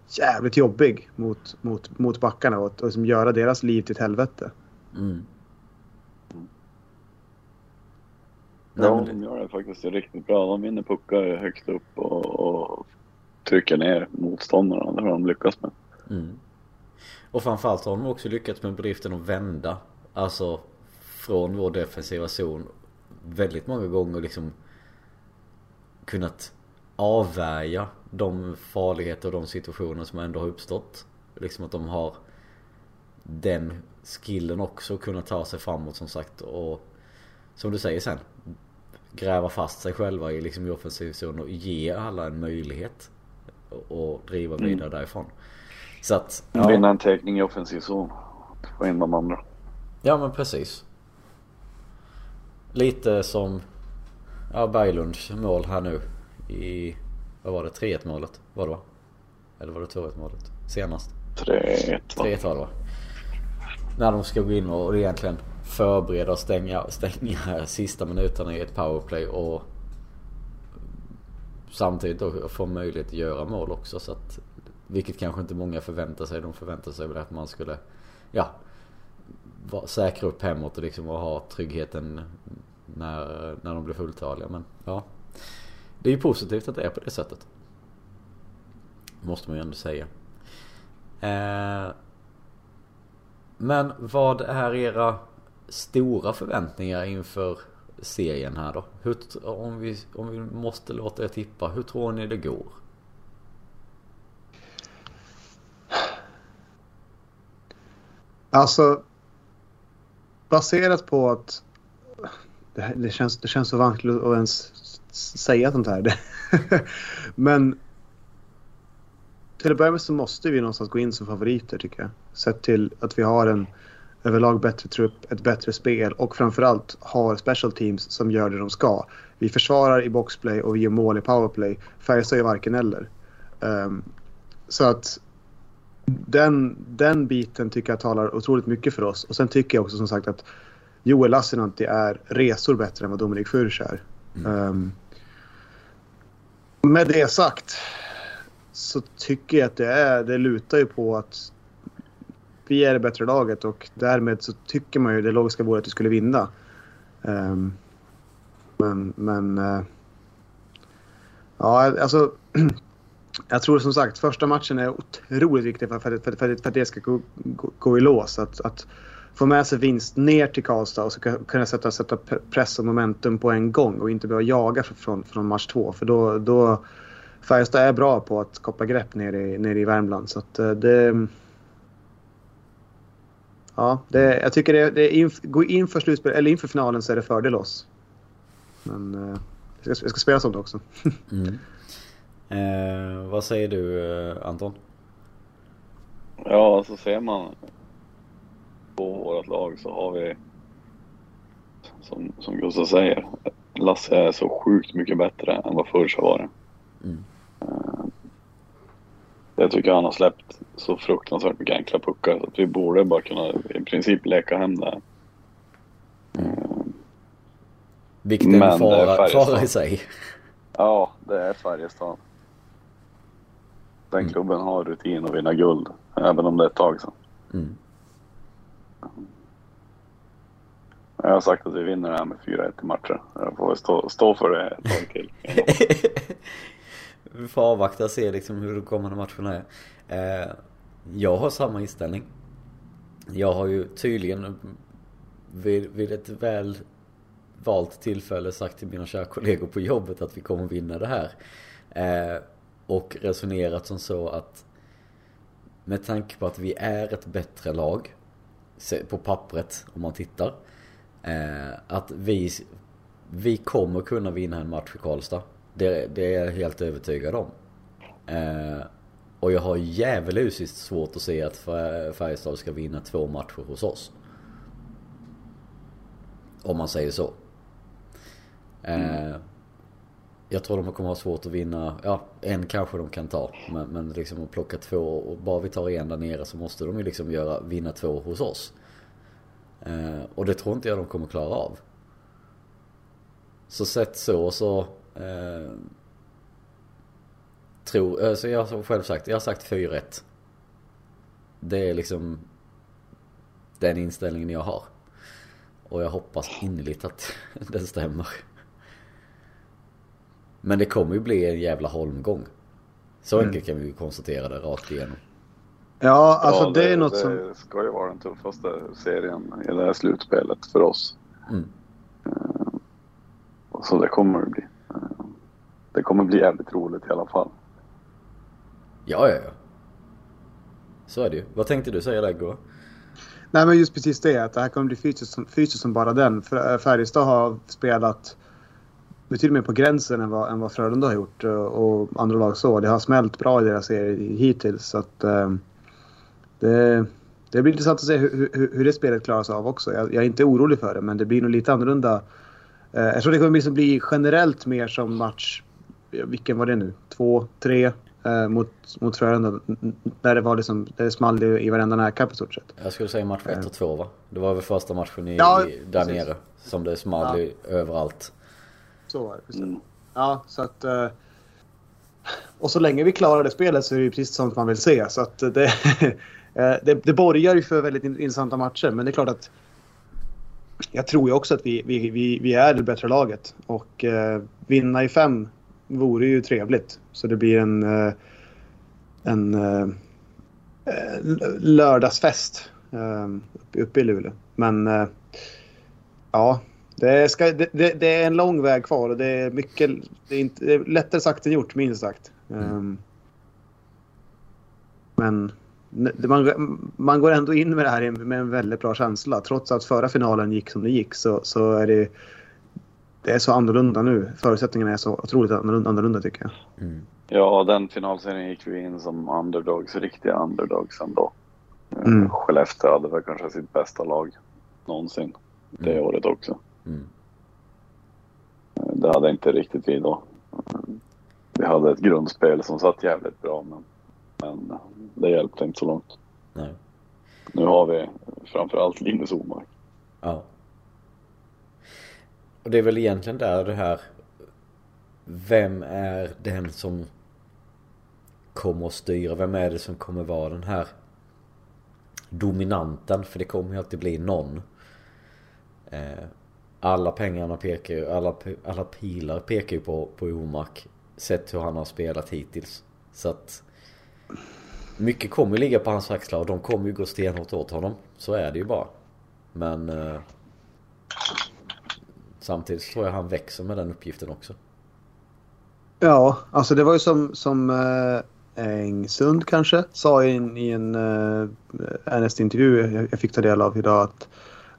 jävligt jobbig mot, mot, mot backarna och, och liksom göra deras liv till ett helvete. Mm. Ja, de gör det faktiskt riktigt bra. De vinner puckar högst upp och, och trycker ner motståndarna. Det har de lyckats med. Mm. Och framförallt har de också lyckats med bedriften att vända. Alltså från vår defensiva zon väldigt många gånger liksom kunnat avvärja de farligheter och de situationer som ändå har uppstått. Liksom att de har den skillen också kunna ta sig framåt som sagt och som du säger sen gräva fast sig själva i liksom i offensiv zon och ge alla en möjlighet och driva mm. vidare mm. därifrån. Så att... Ja. Vinna en täckning i offensiv zon. Få in de andra. Ja men precis. Lite som ja, Berglunds mål här nu i, vad var det, 3-1 målet var det va? Eller var det 2-1 målet? Senast? 3-1 3-1 var det va? När de ska gå in och egentligen förbereda och stänga, stänga sista minuterna i ett powerplay och samtidigt då få möjlighet att göra mål också. Så att, vilket kanske inte många förväntar sig. De förväntar sig väl att man skulle ja, säkra upp hemåt och liksom och ha tryggheten när, när de blir fulltaliga. Men ja, det är ju positivt att det är på det sättet. Måste man ju ändå säga. Eh, men vad är era stora förväntningar inför serien här då? Hur, om, vi, om vi måste låta er tippa, hur tror ni det går? Alltså, baserat på att det, det, känns, det känns så vanskligt att ens säga sånt här. Men till att börja med så måste vi någonstans gå in som favoriter tycker jag. Sett till att vi har en överlag bättre trupp, ett bättre spel och framförallt har special teams som gör det de ska. Vi försvarar i boxplay och vi gör mål i powerplay. Färjestad är varken eller. Um, så att den, den biten tycker jag talar otroligt mycket för oss. Och sen tycker jag också som sagt att Joel Lassinantti är resor bättre än vad Dominik Furch är. Mm. Um, med det sagt så tycker jag att det, är, det lutar ju på att vi är det bättre laget och därmed så tycker man ju det logiska vore att vi skulle vinna. Um, men, men uh, ja, alltså jag tror som sagt första matchen är otroligt viktig för, för, för, för, för att det ska gå, gå, gå i lås. Att, att få med sig vinst ner till Karlstad och så kunna sätta, sätta press och momentum på en gång och inte behöva jaga från, från match två. För då, då Färjestad är bra på att koppla grepp nere i, nere i Värmland. Så att eh, det... Ja, det, jag tycker det, det inf, gå inför slutspel, eller inför finalen så är det fördel oss. Men eh, jag, ska, jag ska spela sånt också. mm. eh, vad säger du eh, Anton? Ja, så ser man på vårt lag så har vi som, som Gustav säger, Lasse är så sjukt mycket bättre än vad förr var det. Mm. Uh, jag tycker han har släppt så fruktansvärt mycket enkla puckar så att vi borde bara kunna i princip leka hem det. Uh, Vilket är en fara, fara i sig. Ja, det är Färjestad. Den mm. klubben har rutin att vinna guld, även om det är ett tag sedan. Mm. Jag har sagt att vi vinner det här med 4-1 i matcher. Jag får stå, stå för det ett tag till. vi får avvakta och se liksom hur de kommande matcherna är. Eh, jag har samma inställning. Jag har ju tydligen vid, vid ett väl valt tillfälle sagt till mina kära kollegor på jobbet att vi kommer vinna det här. Eh, och resonerat som så att med tanke på att vi är ett bättre lag på pappret om man tittar. Eh, att vi, vi kommer kunna vinna en match i Karlstad. Det, det är jag helt övertygad om. Eh, och jag har djävulusiskt svårt att se att Färjestad ska vinna två matcher hos oss. Om man säger så. Eh, mm. Jag tror de kommer ha svårt att vinna, ja en kanske de kan ta. Men, men liksom att plocka två och bara vi tar en där nere så måste de ju liksom göra, vinna två hos oss. Eh, och det tror inte jag de kommer klara av. Så sett så så eh, tror, alltså jag har själv sagt, jag har sagt 4-1. Det är liksom den inställningen jag har. Och jag hoppas innerligt att den stämmer. Men det kommer ju bli en jävla holmgång. Så mm. enkelt kan vi ju konstatera det rakt igenom. Ja, alltså ja, det, det, är något det som... Det ska ju vara den tuffaste serien i det här slutspelet för oss. Mm. Uh, så det kommer det bli. Det kommer bli jävligt roligt i alla fall. Ja, ja, ja. Så är det ju. Vad tänkte du säga där Gå? Nej men just precis det att det här kommer bli fysiskt som, fysiskt som bara den. För Färjestad har spelat betydligt mer på gränsen än vad, än vad Frölunda har gjort och andra lag så. Det har smält bra i deras serie hittills. Så att, um, det, det blir intressant att se hur, hur, hur det spelet klaras av också. Jag, jag, är inte orolig för det, men det blir nog lite annorlunda. Eh, jag tror det kommer bli generellt mer som match, vilken var det nu? Två, tre eh, mot, mot Frölunda. Där det var liksom, det small i, i varenda närkamp i stort sett. Jag skulle säga match 1 och 2 va? Det var väl första matchen i, ja, där precis. nere. Som det small ja. överallt. Så var det, precis. Mm. Ja, så att... Eh, och så länge vi klarar det spelet så är det ju precis sånt man vill se. Så att det, Eh, det, det borgar ju för väldigt intressanta matcher, men det är klart att jag tror ju också att vi, vi, vi, vi är det bättre laget. Och eh, vinna i fem vore ju trevligt. Så det blir en, eh, en eh, lördagsfest eh, uppe i Luleå. Men ja, det, ska, det, det, det, är en lång väg kvar och det är mycket det är inte, det är lättare sagt än gjort, minst sagt. Mm. men man, man går ändå in med det här med en väldigt bra känsla. Trots att förra finalen gick som det gick så, så är det, det är så annorlunda nu. Förutsättningarna är så otroligt annorlunda, tycker jag. Mm. Ja, den finalserien gick vi in som underdogs, riktiga underdogs ändå. Mm. Skellefteå hade väl kanske sitt bästa lag någonsin det mm. året också. Mm. Det hade inte riktigt vi då. Vi hade ett grundspel som satt jävligt bra men men det hjälpte inte så långt. Nej. Nu har vi framförallt Linus Omark. Ja. Och det är väl egentligen där det här Vem är den som kommer att styra? Vem är det som kommer vara den här dominanten? För det kommer ju alltid bli någon. Eh, alla pengarna pekar ju, alla, alla pilar pekar ju på, på Omark. Sett hur han har spelat hittills. Så att mycket kommer ligga på hans axlar och de kommer ju gå stenhårt åt honom. Så är det ju bara. Men eh, samtidigt tror jag han växer med den uppgiften också. Ja, alltså det var ju som, som eh, Engsund kanske sa i en, i en eh, Ernest-intervju jag, jag fick ta del av idag att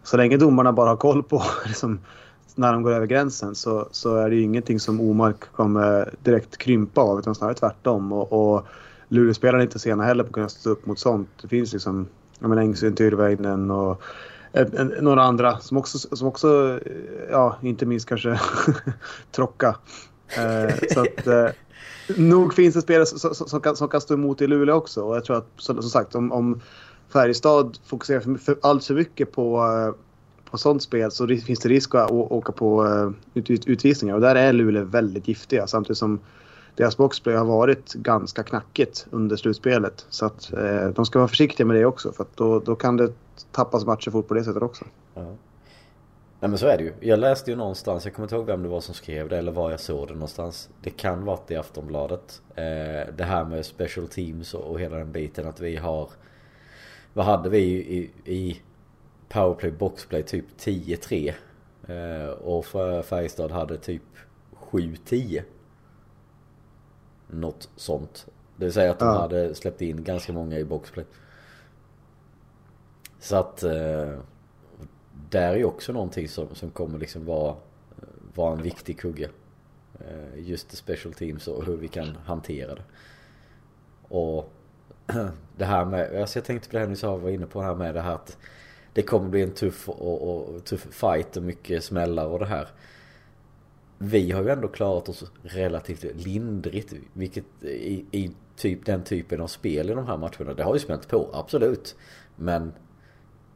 så länge domarna bara har koll på liksom, när de går över gränsen så, så är det ju ingenting som Omark kommer direkt krympa av utan snarare tvärtom. Och, och Luleåspelarna är inte sena heller på att kunna stå upp mot sånt. Det finns liksom jag menar, Engsund, Tyrväinen och några andra som också, som också eh, ja, inte minst kanske Trocka. Eh, så att, eh, nog finns det spelare som, som, som, kan, som kan stå emot i Luleå också. Och jag tror att som, sagt om, om Färjestad fokuserar för, för allt för mycket på, eh, på sånt spel så finns det risk att åka på eh, ut, ut, utvisningar. Och där är Luleå väldigt giftiga samtidigt som deras boxplay har varit ganska knackigt under slutspelet. Så att eh, de ska vara försiktiga med det också för att då, då kan det tappas matcher fort på det sättet också. Ja. Nej men så är det ju. Jag läste ju någonstans, jag kommer inte ihåg vem det var som skrev det eller var jag såg det någonstans. Det kan varit i Aftonbladet. Eh, det här med special teams och, och hela den biten att vi har Vad hade vi i, i powerplay boxplay typ 10-3 eh, Och Färjestad hade typ 7-10 något sånt. Det vill säga att de ja. hade släppt in ganska många i boxplay. Så att eh, där är ju också någonting som, som kommer liksom vara, eh, vara en viktig kugge. Eh, just special teams och hur vi kan hantera det. Och det här med, alltså jag tänkte på det här ni sa, var inne på här med det här att det kommer bli en tuff och, och tuff fight och mycket smällar och det här vi har ju ändå klarat oss relativt lindrigt. Vilket i, i typ den typen av spel i de här matcherna. Det har ju smält på, absolut. Men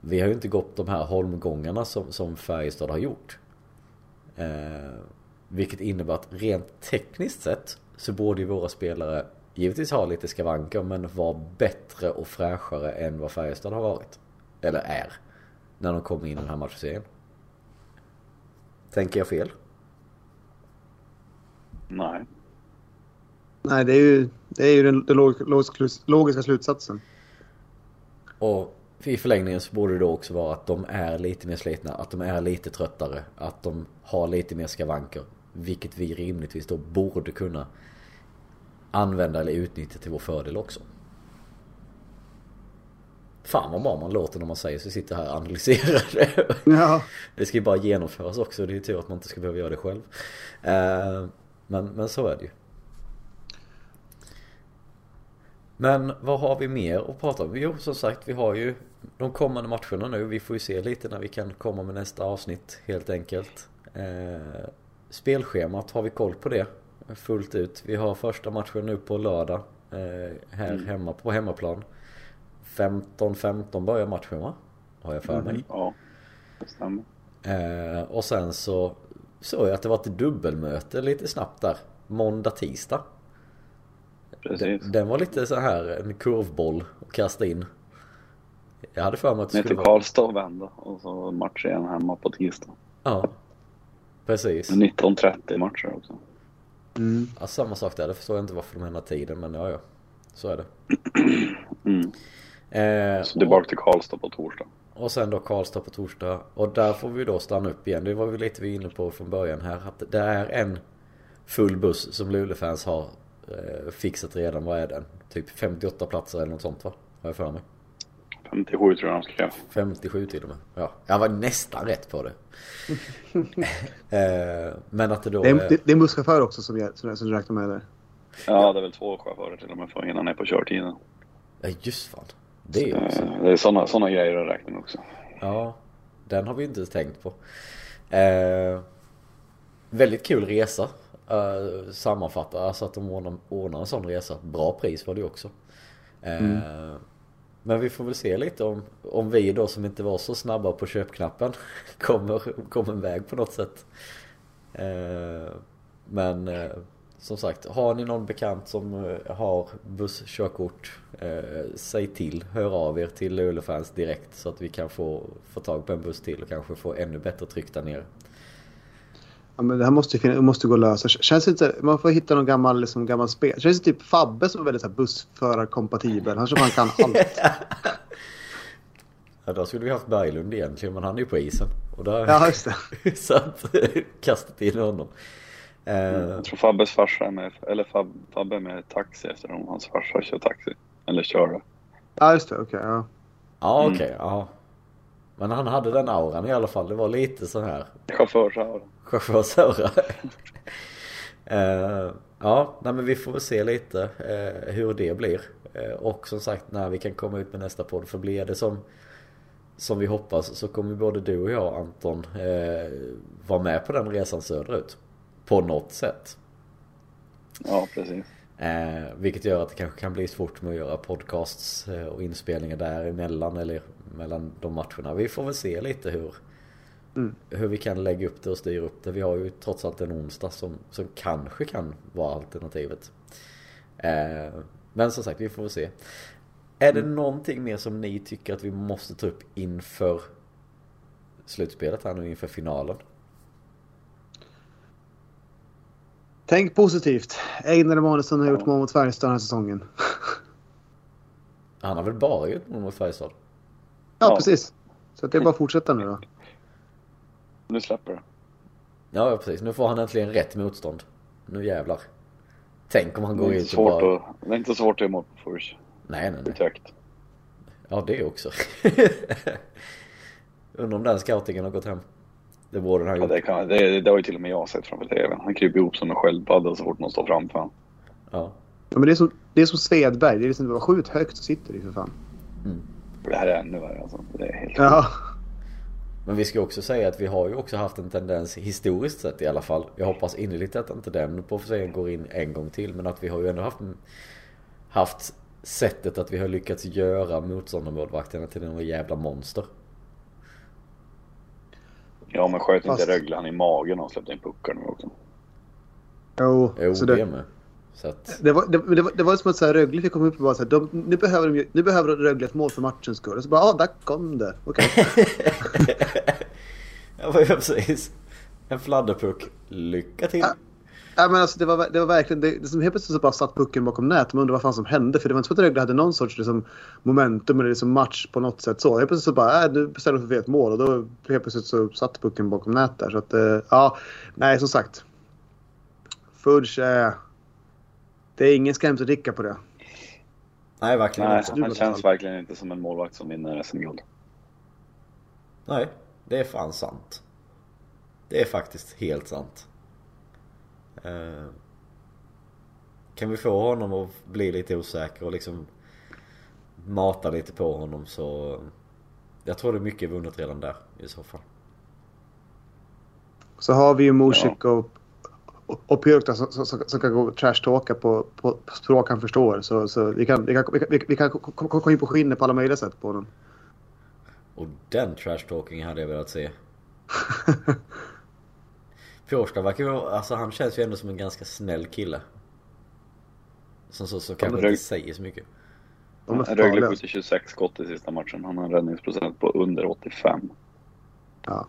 vi har ju inte gått de här holmgångarna som, som Färjestad har gjort. Eh, vilket innebär att rent tekniskt sett så borde ju våra spelare givetvis ha lite skavanker men vara bättre och fräschare än vad Färjestad har varit. Eller är. När de kommer in i den här matchserien. Tänker jag fel? Nej. Nej, det är ju, det är ju den, den logiska, logiska slutsatsen. Och i förlängningen så borde det då också vara att de är lite mer slitna, att de är lite tröttare, att de har lite mer skavanker. Vilket vi rimligtvis då borde kunna använda eller utnyttja till vår fördel också. Fan vad bra man låter när man säger så. Sitter här och analyserar det. Ja. Det ska ju bara genomföras också. Det är ju tur att man inte ska behöva göra det själv. Uh, men, men så är det ju. Men vad har vi mer att prata om? Jo, som sagt, vi har ju de kommande matcherna nu. Vi får ju se lite när vi kan komma med nästa avsnitt helt enkelt. Eh, spelschemat, har vi koll på det fullt ut? Vi har första matchen nu på lördag eh, här mm. hemma på hemmaplan. 15-15 börjar matchen va? Har jag för mig. Mm, ja, det stämmer. Eh, och sen så såg jag att det var ett dubbelmöte lite snabbt där. Måndag, tisdag. Precis. Den var lite så här en kurvboll att kasta in. Jag hade för mig att det Ner skulle till Karlstad och vända och så match igen hemma på tisdag. Ja. Precis. 19.30 matcher också. Mm. Ja, samma sak där. Det förstår jag inte varför de ändrar tiden men ja, ja. Så är det. Mm. Eh, så tillbaka och... till Karlstad på torsdag. Och sen då Karlstad på torsdag. Och där får vi då stanna upp igen. Det var vi lite inne på från början här. Att det är en full buss som Luleåfans har eh, fixat redan. Vad är den? Typ 58 platser eller något sånt va? Har jag för mig. 57 tror jag de skrev. 57 till och med. Ja, jag var nästan rätt på det. eh, men att det då det är... Det, det är en busschaufför också som, som, som räknar med det. Ja, det är väl två chaufförer till och med för att hinna ner på körtiden. Ja, just fan. Det är också. Det är sådana såna grejer att räkna med också. Ja, den har vi inte tänkt på. Eh, väldigt kul resa. Eh, sammanfatta, alltså att de ordnar, ordnar en sån resa. Bra pris var det också. Eh, mm. Men vi får väl se lite om, om vi då som inte var så snabba på köpknappen kommer, kommer iväg på något sätt. Eh, men eh, som sagt, har ni någon bekant som eh, har busskörkort eh, Säg till, hör av er till Luleåfans direkt så att vi kan få, få tag på en buss till och kanske få ännu bättre tryck där nere. Ja, men det här måste, finna, måste gå att lösa. Känns inte, man får hitta någon gammal, liksom, gammal spel. Känns det typ Fabbe som är väldigt bussförarkompatibel. Han tror han kan allt. ja, då skulle vi haft Berglund egentligen, men han är ju på isen. Och där... Ja, just det. så att, kastat in honom. Mm, jag tror Fabbes farsa är med, eller Fab, Fabbe är med taxi eftersom hans farsa kör taxi. Eller kör Ja, just det. Okej, okay, ja. Ja, okej. Okay, ja. Men han hade den auran i alla fall. Det var lite så här. Chaufförsaura. Chaufförsaura. uh, ja, nej men vi får väl se lite uh, hur det blir. Uh, och som sagt när vi kan komma ut med nästa podd. För blir det som, som vi hoppas så kommer både du och jag Anton vara med på den resan söderut. På något sätt. Ja, precis. Eh, vilket gör att det kanske kan bli svårt med att göra podcasts och inspelningar däremellan eller mellan de matcherna. Vi får väl se lite hur, mm. hur vi kan lägga upp det och styra upp det. Vi har ju trots allt en onsdag som, som kanske kan vara alternativet. Eh, men som sagt, vi får väl se. Är det mm. någonting mer som ni tycker att vi måste ta upp inför slutspelet här nu inför finalen? Tänk positivt. Einar Emanuelsson har gjort mål mot Färjestad den här säsongen. Han har väl bara gjort mål mot Färjestad? Ja, ja, precis. Så det är bara att fortsätta nu då. Nu släpper det. Ja, precis. Nu får han äntligen rätt motstånd. Nu jävlar. Tänk om han går ut och bara... Att, det är inte svårt att göra mål på Furs. Nej, nej, nej. Högt. Ja, det också. Undrar om den scoutingen har gått hem. Det borde den ha gjort. Ja, det, kan, det, det har ju till och med jag sett framför TVn. Han kryper ihop som en sköldpadda så fort någon står framför honom. Ja. ja. men det är som, det är som Svedberg. Det är liksom, skjut högt så sitter det för fan. Mm. Det här är ännu värre alltså. Det är helt ja. Men vi ska också säga att vi har ju också haft en tendens historiskt sett i alla fall. Jag hoppas innerligt att inte den på sig går in en gång till. Men att vi har ju ändå haft, haft sättet att vi har lyckats göra motståndarmålvakterna till några jävla monster. Ja men sköt Fast... inte Rögle han i magen och släppte in puckar nu också? Jo, jo så det, det med. Att... Det, var, det, det, var, det var som att så här, Rögle fick komma upp och bara så här, de, nu, behöver de, nu behöver Rögle ett mål för matchens skull. Och så bara, ja, där kom det. Okej. Okay. ja, precis. En fladderpuck. Lycka till. Ja. Ja, men alltså, det, var, det var verkligen, det, det som helt plötsligt så bara satt pucken bakom nät. Man undrar vad fan som hände. För det var inte så att Rögle hade någon sorts liksom, momentum eller liksom match på något sätt. Så helt plötsligt så bara, äh, nu bestämde för fel mål. Och då helt plötsligt så satt pucken bakom nät där. Så att, äh, ja, nej som sagt. Fudge, äh, det är ingen skrämseldricka på det. Nej, verkligen Nej, inte. Han känns verkligen inte som en målvakt som vinner SM-guld. Nej, det är fan sant. Det är faktiskt helt sant. Uh, kan vi få honom att bli lite osäker och liksom mata lite på honom så... Jag tror det är mycket vunnet redan där i så fall. Så har vi ju Musik ja. och och Pyrk som, som, som, kan gå trash-talka på, på, på språk han förstår. Så, så vi kan, vi kan, vi kan, vi kan komma in på skinnet på alla möjliga sätt på honom. Och den trash-talking hade jag velat se. Fjordstad verkar ju, alltså han känns ju ändå som en ganska snäll kille. Som så, så kanske inte säger så mycket. Rögle skjuter 26 skott i sista matchen. Han har en räddningsprocent på under 85. Ja.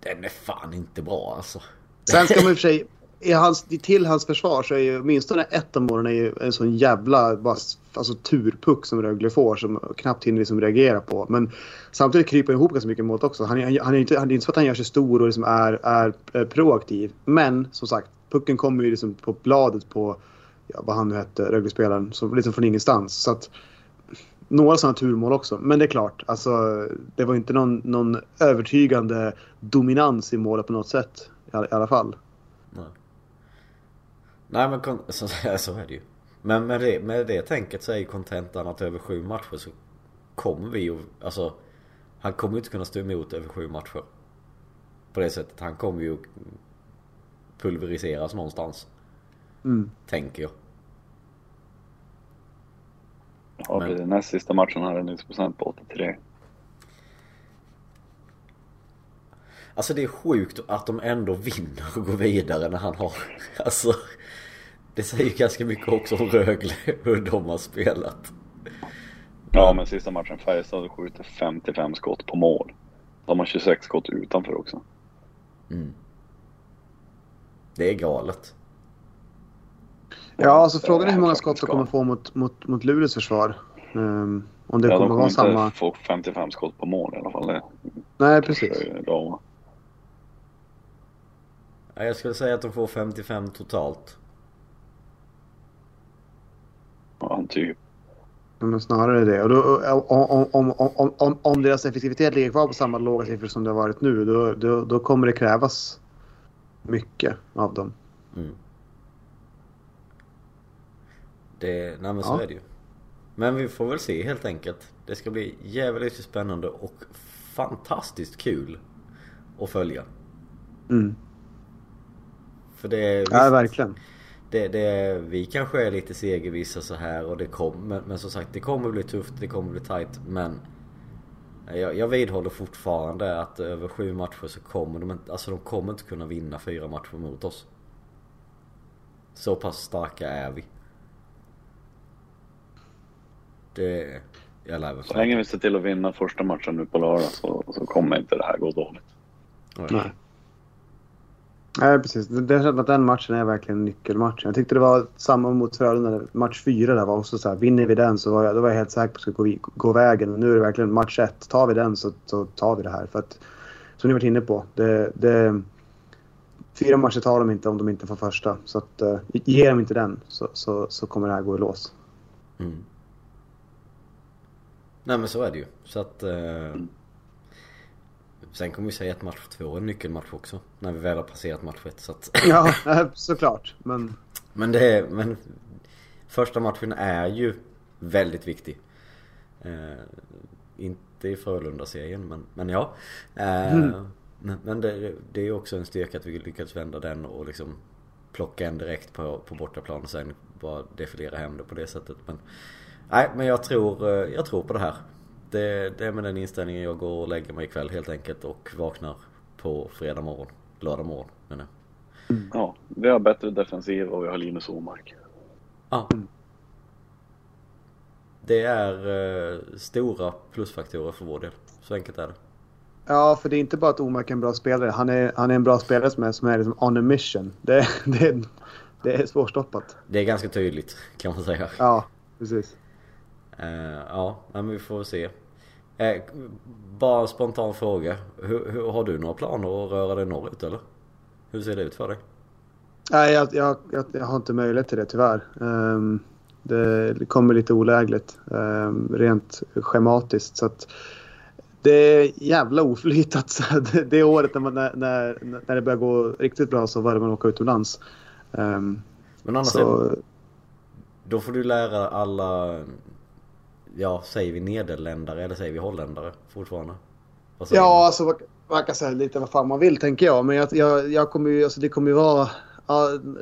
Den är fan inte bra alltså. Sen ska man i och för sig, i hans, till hans försvar så är ju åtminstone ett av målen är ju en sån jävla bara, alltså, turpuck som Rögle får som knappt hinner liksom reagera på. Men samtidigt kryper han ihop ganska mycket mot också. Han, han, han, är inte, han är inte så att han gör sig stor och liksom är, är, är proaktiv. Men som sagt, pucken kommer ju liksom på bladet på ja, vad han nu hette, Rögle-spelaren, liksom från ingenstans. Så att, några sådana turmål också. Men det är klart, alltså, det var inte någon, någon övertygande dominans i målet på något sätt i alla fall. Nej. Nej men så, så är det ju. Men med det, med det tänket så är ju kontentan att över sju matcher så kommer vi ju, alltså han kommer ju inte kunna stå emot över sju matcher. På det sättet. Han kommer ju pulveriseras någonstans. Mm. Tänker jag. Ja, Men... det näst sista matchen hade en procent på 83. Alltså det är sjukt att de ändå vinner och går vidare när han har... Alltså... Det säger ganska mycket också om Rögle, hur de har spelat. Ja, men sista matchen Färjestad skjuter 55 skott på mål. De har 26 skott utanför också. Mm. Det är galet. Ja, alltså frågan är hur många skott de kommer få mot, mot, mot Luleås försvar. Um, om det ja, kommer de vara kommer samma... inte få 55 skott på mål i alla fall. Det Nej, precis. är bra. Ja, Jag skulle säga att de får 55 totalt. Ja, typ. Men snarare det. Och då, om, om, om, om, om, om deras effektivitet ligger kvar på samma låga siffror som det har varit nu, då, då, då kommer det krävas mycket av dem. Mm. Det, nej men så Ja. är det ju. Men vi får väl se helt enkelt. Det ska bli jävligt spännande och fantastiskt kul att följa. Mm. För det är, Ja, verkligen. det, det, vi kanske är lite segervissa så här och det kommer, men som sagt det kommer bli tufft, det kommer bli tight men jag, jag vidhåller fortfarande att över sju matcher så kommer de inte, alltså de kommer inte kunna vinna fyra matcher mot oss. Så pass starka är vi. Det, jag lär Så länge vi ser till att vinna första matchen nu på lördag så, så kommer inte det här gå dåligt. Nej. Nej, precis. Det, det känns att den matchen är verkligen nyckelmatchen. Jag tyckte det var samma mot Frölunda. Match fyra där var också så här. Vinner vi den så var jag, då var jag helt säker på att det skulle gå, gå vägen. Nu är det verkligen match ett. Tar vi den så, så tar vi det här. För att, som ni varit inne på. Det, det, fyra matcher tar de inte om de inte får första. Så att, uh, ger de inte den så, så, så kommer det här gå i lås. Mm. Nej men så är det ju. Så att... Uh sen kommer vi säga att match två är en nyckelmatch också. När vi väl har passerat match ett. Så att, Ja, eh, såklart. Men men det är... Men första matchen är ju väldigt viktig. Eh, inte i Frölunda-serien men, men ja. Eh, Mm. Men, men det, det är också en styrka att vi lyckats vända den och liksom plocka en direkt på, på bortaplan och sen bara defilera hem det på det sättet. Men, nej, men jag tror, eh, jag tror på det här. Det, det är med den inställningen jag går och lägger mig ikväll helt enkelt och vaknar på fredag morgon. Lördag morgon menar jag. Ja, vi har bättre defensiv och vi har Linus Omark. Ja. Det är eh, stora plusfaktorer för vår del. Så enkelt är det. Ja, för det är inte bara att Omark är en bra spelare. Han är, han är en bra spelare som är, som är liksom on a mission. Det, det, det är svårstoppat. Det är ganska tydligt kan man säga. Ja, precis. Eh, ja, men vi får se. Eh, bara en spontan fråga. Hur, hur, har du några planer att röra dig norrut eller? Hur ser det ut för dig? Nej, jag, jag, jag, jag har inte möjlighet till det tyvärr. Um, det, det kommer lite olägligt um, rent schematiskt. Så att det är jävla oflyt det, det året när, man, när, när, när det börjar gå riktigt bra så börjar man åka utomlands. Um, Men annars så, då får du lära alla, ja säger vi nederländare eller säger vi holländare fortfarande? Säger ja, alltså man, man kan säga lite vad fan man vill tänker jag. Men jag, jag, jag kommer ju, alltså det kommer ju vara...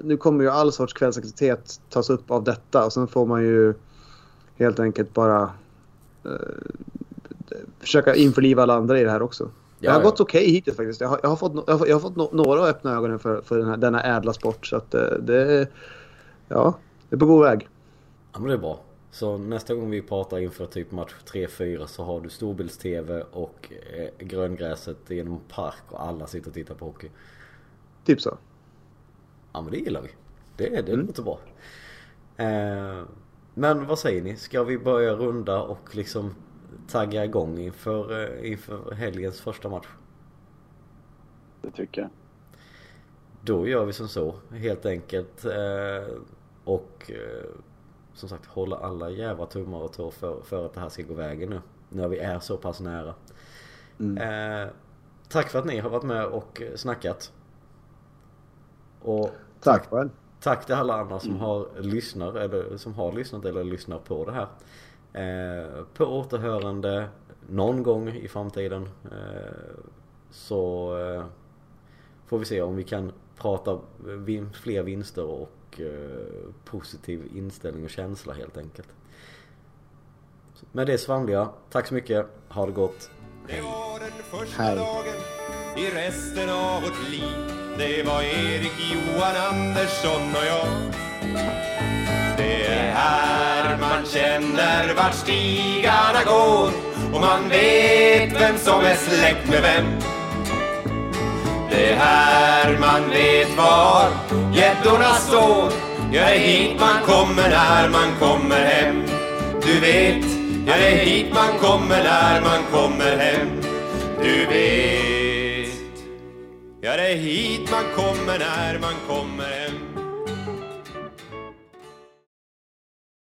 nu kommer ju all sorts kvällsaktivitet tas upp av detta och sen får man ju helt enkelt bara eh, försöka införliva alla andra i det här också. det har ja. gått okej hittills faktiskt. Jag har, jag har fått, jag har, jag har fått no, några att öppna ögonen för, för den här, denna ädla sport. Så att eh, det... Ja, det är på god väg. Ja men det är bra. Så nästa gång vi pratar inför typ match 3-4 så har du storbilds-tv och eh, gröngräset genom en park och alla sitter och tittar på hockey. Typ så. Ja men det gillar vi. Det, det Mm. låter bra. Eh, men vad säger ni? Ska vi börja runda och liksom tagga igång inför, eh, inför helgens första match? Det tycker jag. Då gör vi som så helt enkelt. Eh, och eh, som sagt hålla alla jävla tummar och tår för, för att det här ska gå vägen nu. När vi är så pass nära. Eh, tack för att ni har varit med och snackat. Och Tack själv. Tack till alla andra som har lyssnat eller som har lyssnat eller lyssnar på det här. Eh, på återhörande någon gång i framtiden. Eh, så eh, får vi se om vi kan prata vin, fler vinster och eh, positiv inställning och känsla helt enkelt. Med det svamliga, tack så mycket, ha det gott. Det var den första Hej. dagen i resten av vårt liv. Det var Erik, Johan, Andersson och jag. Det är här man känner vart stigarna går. Och man vet vem som är släkt med vem det är här man vet var gäddorna står. Ja, det är hit man kommer när man kommer hem. Du vet, ja det är hit man kommer när man kommer hem. Du vet Ja, det är hit man kommer när man kommer hem.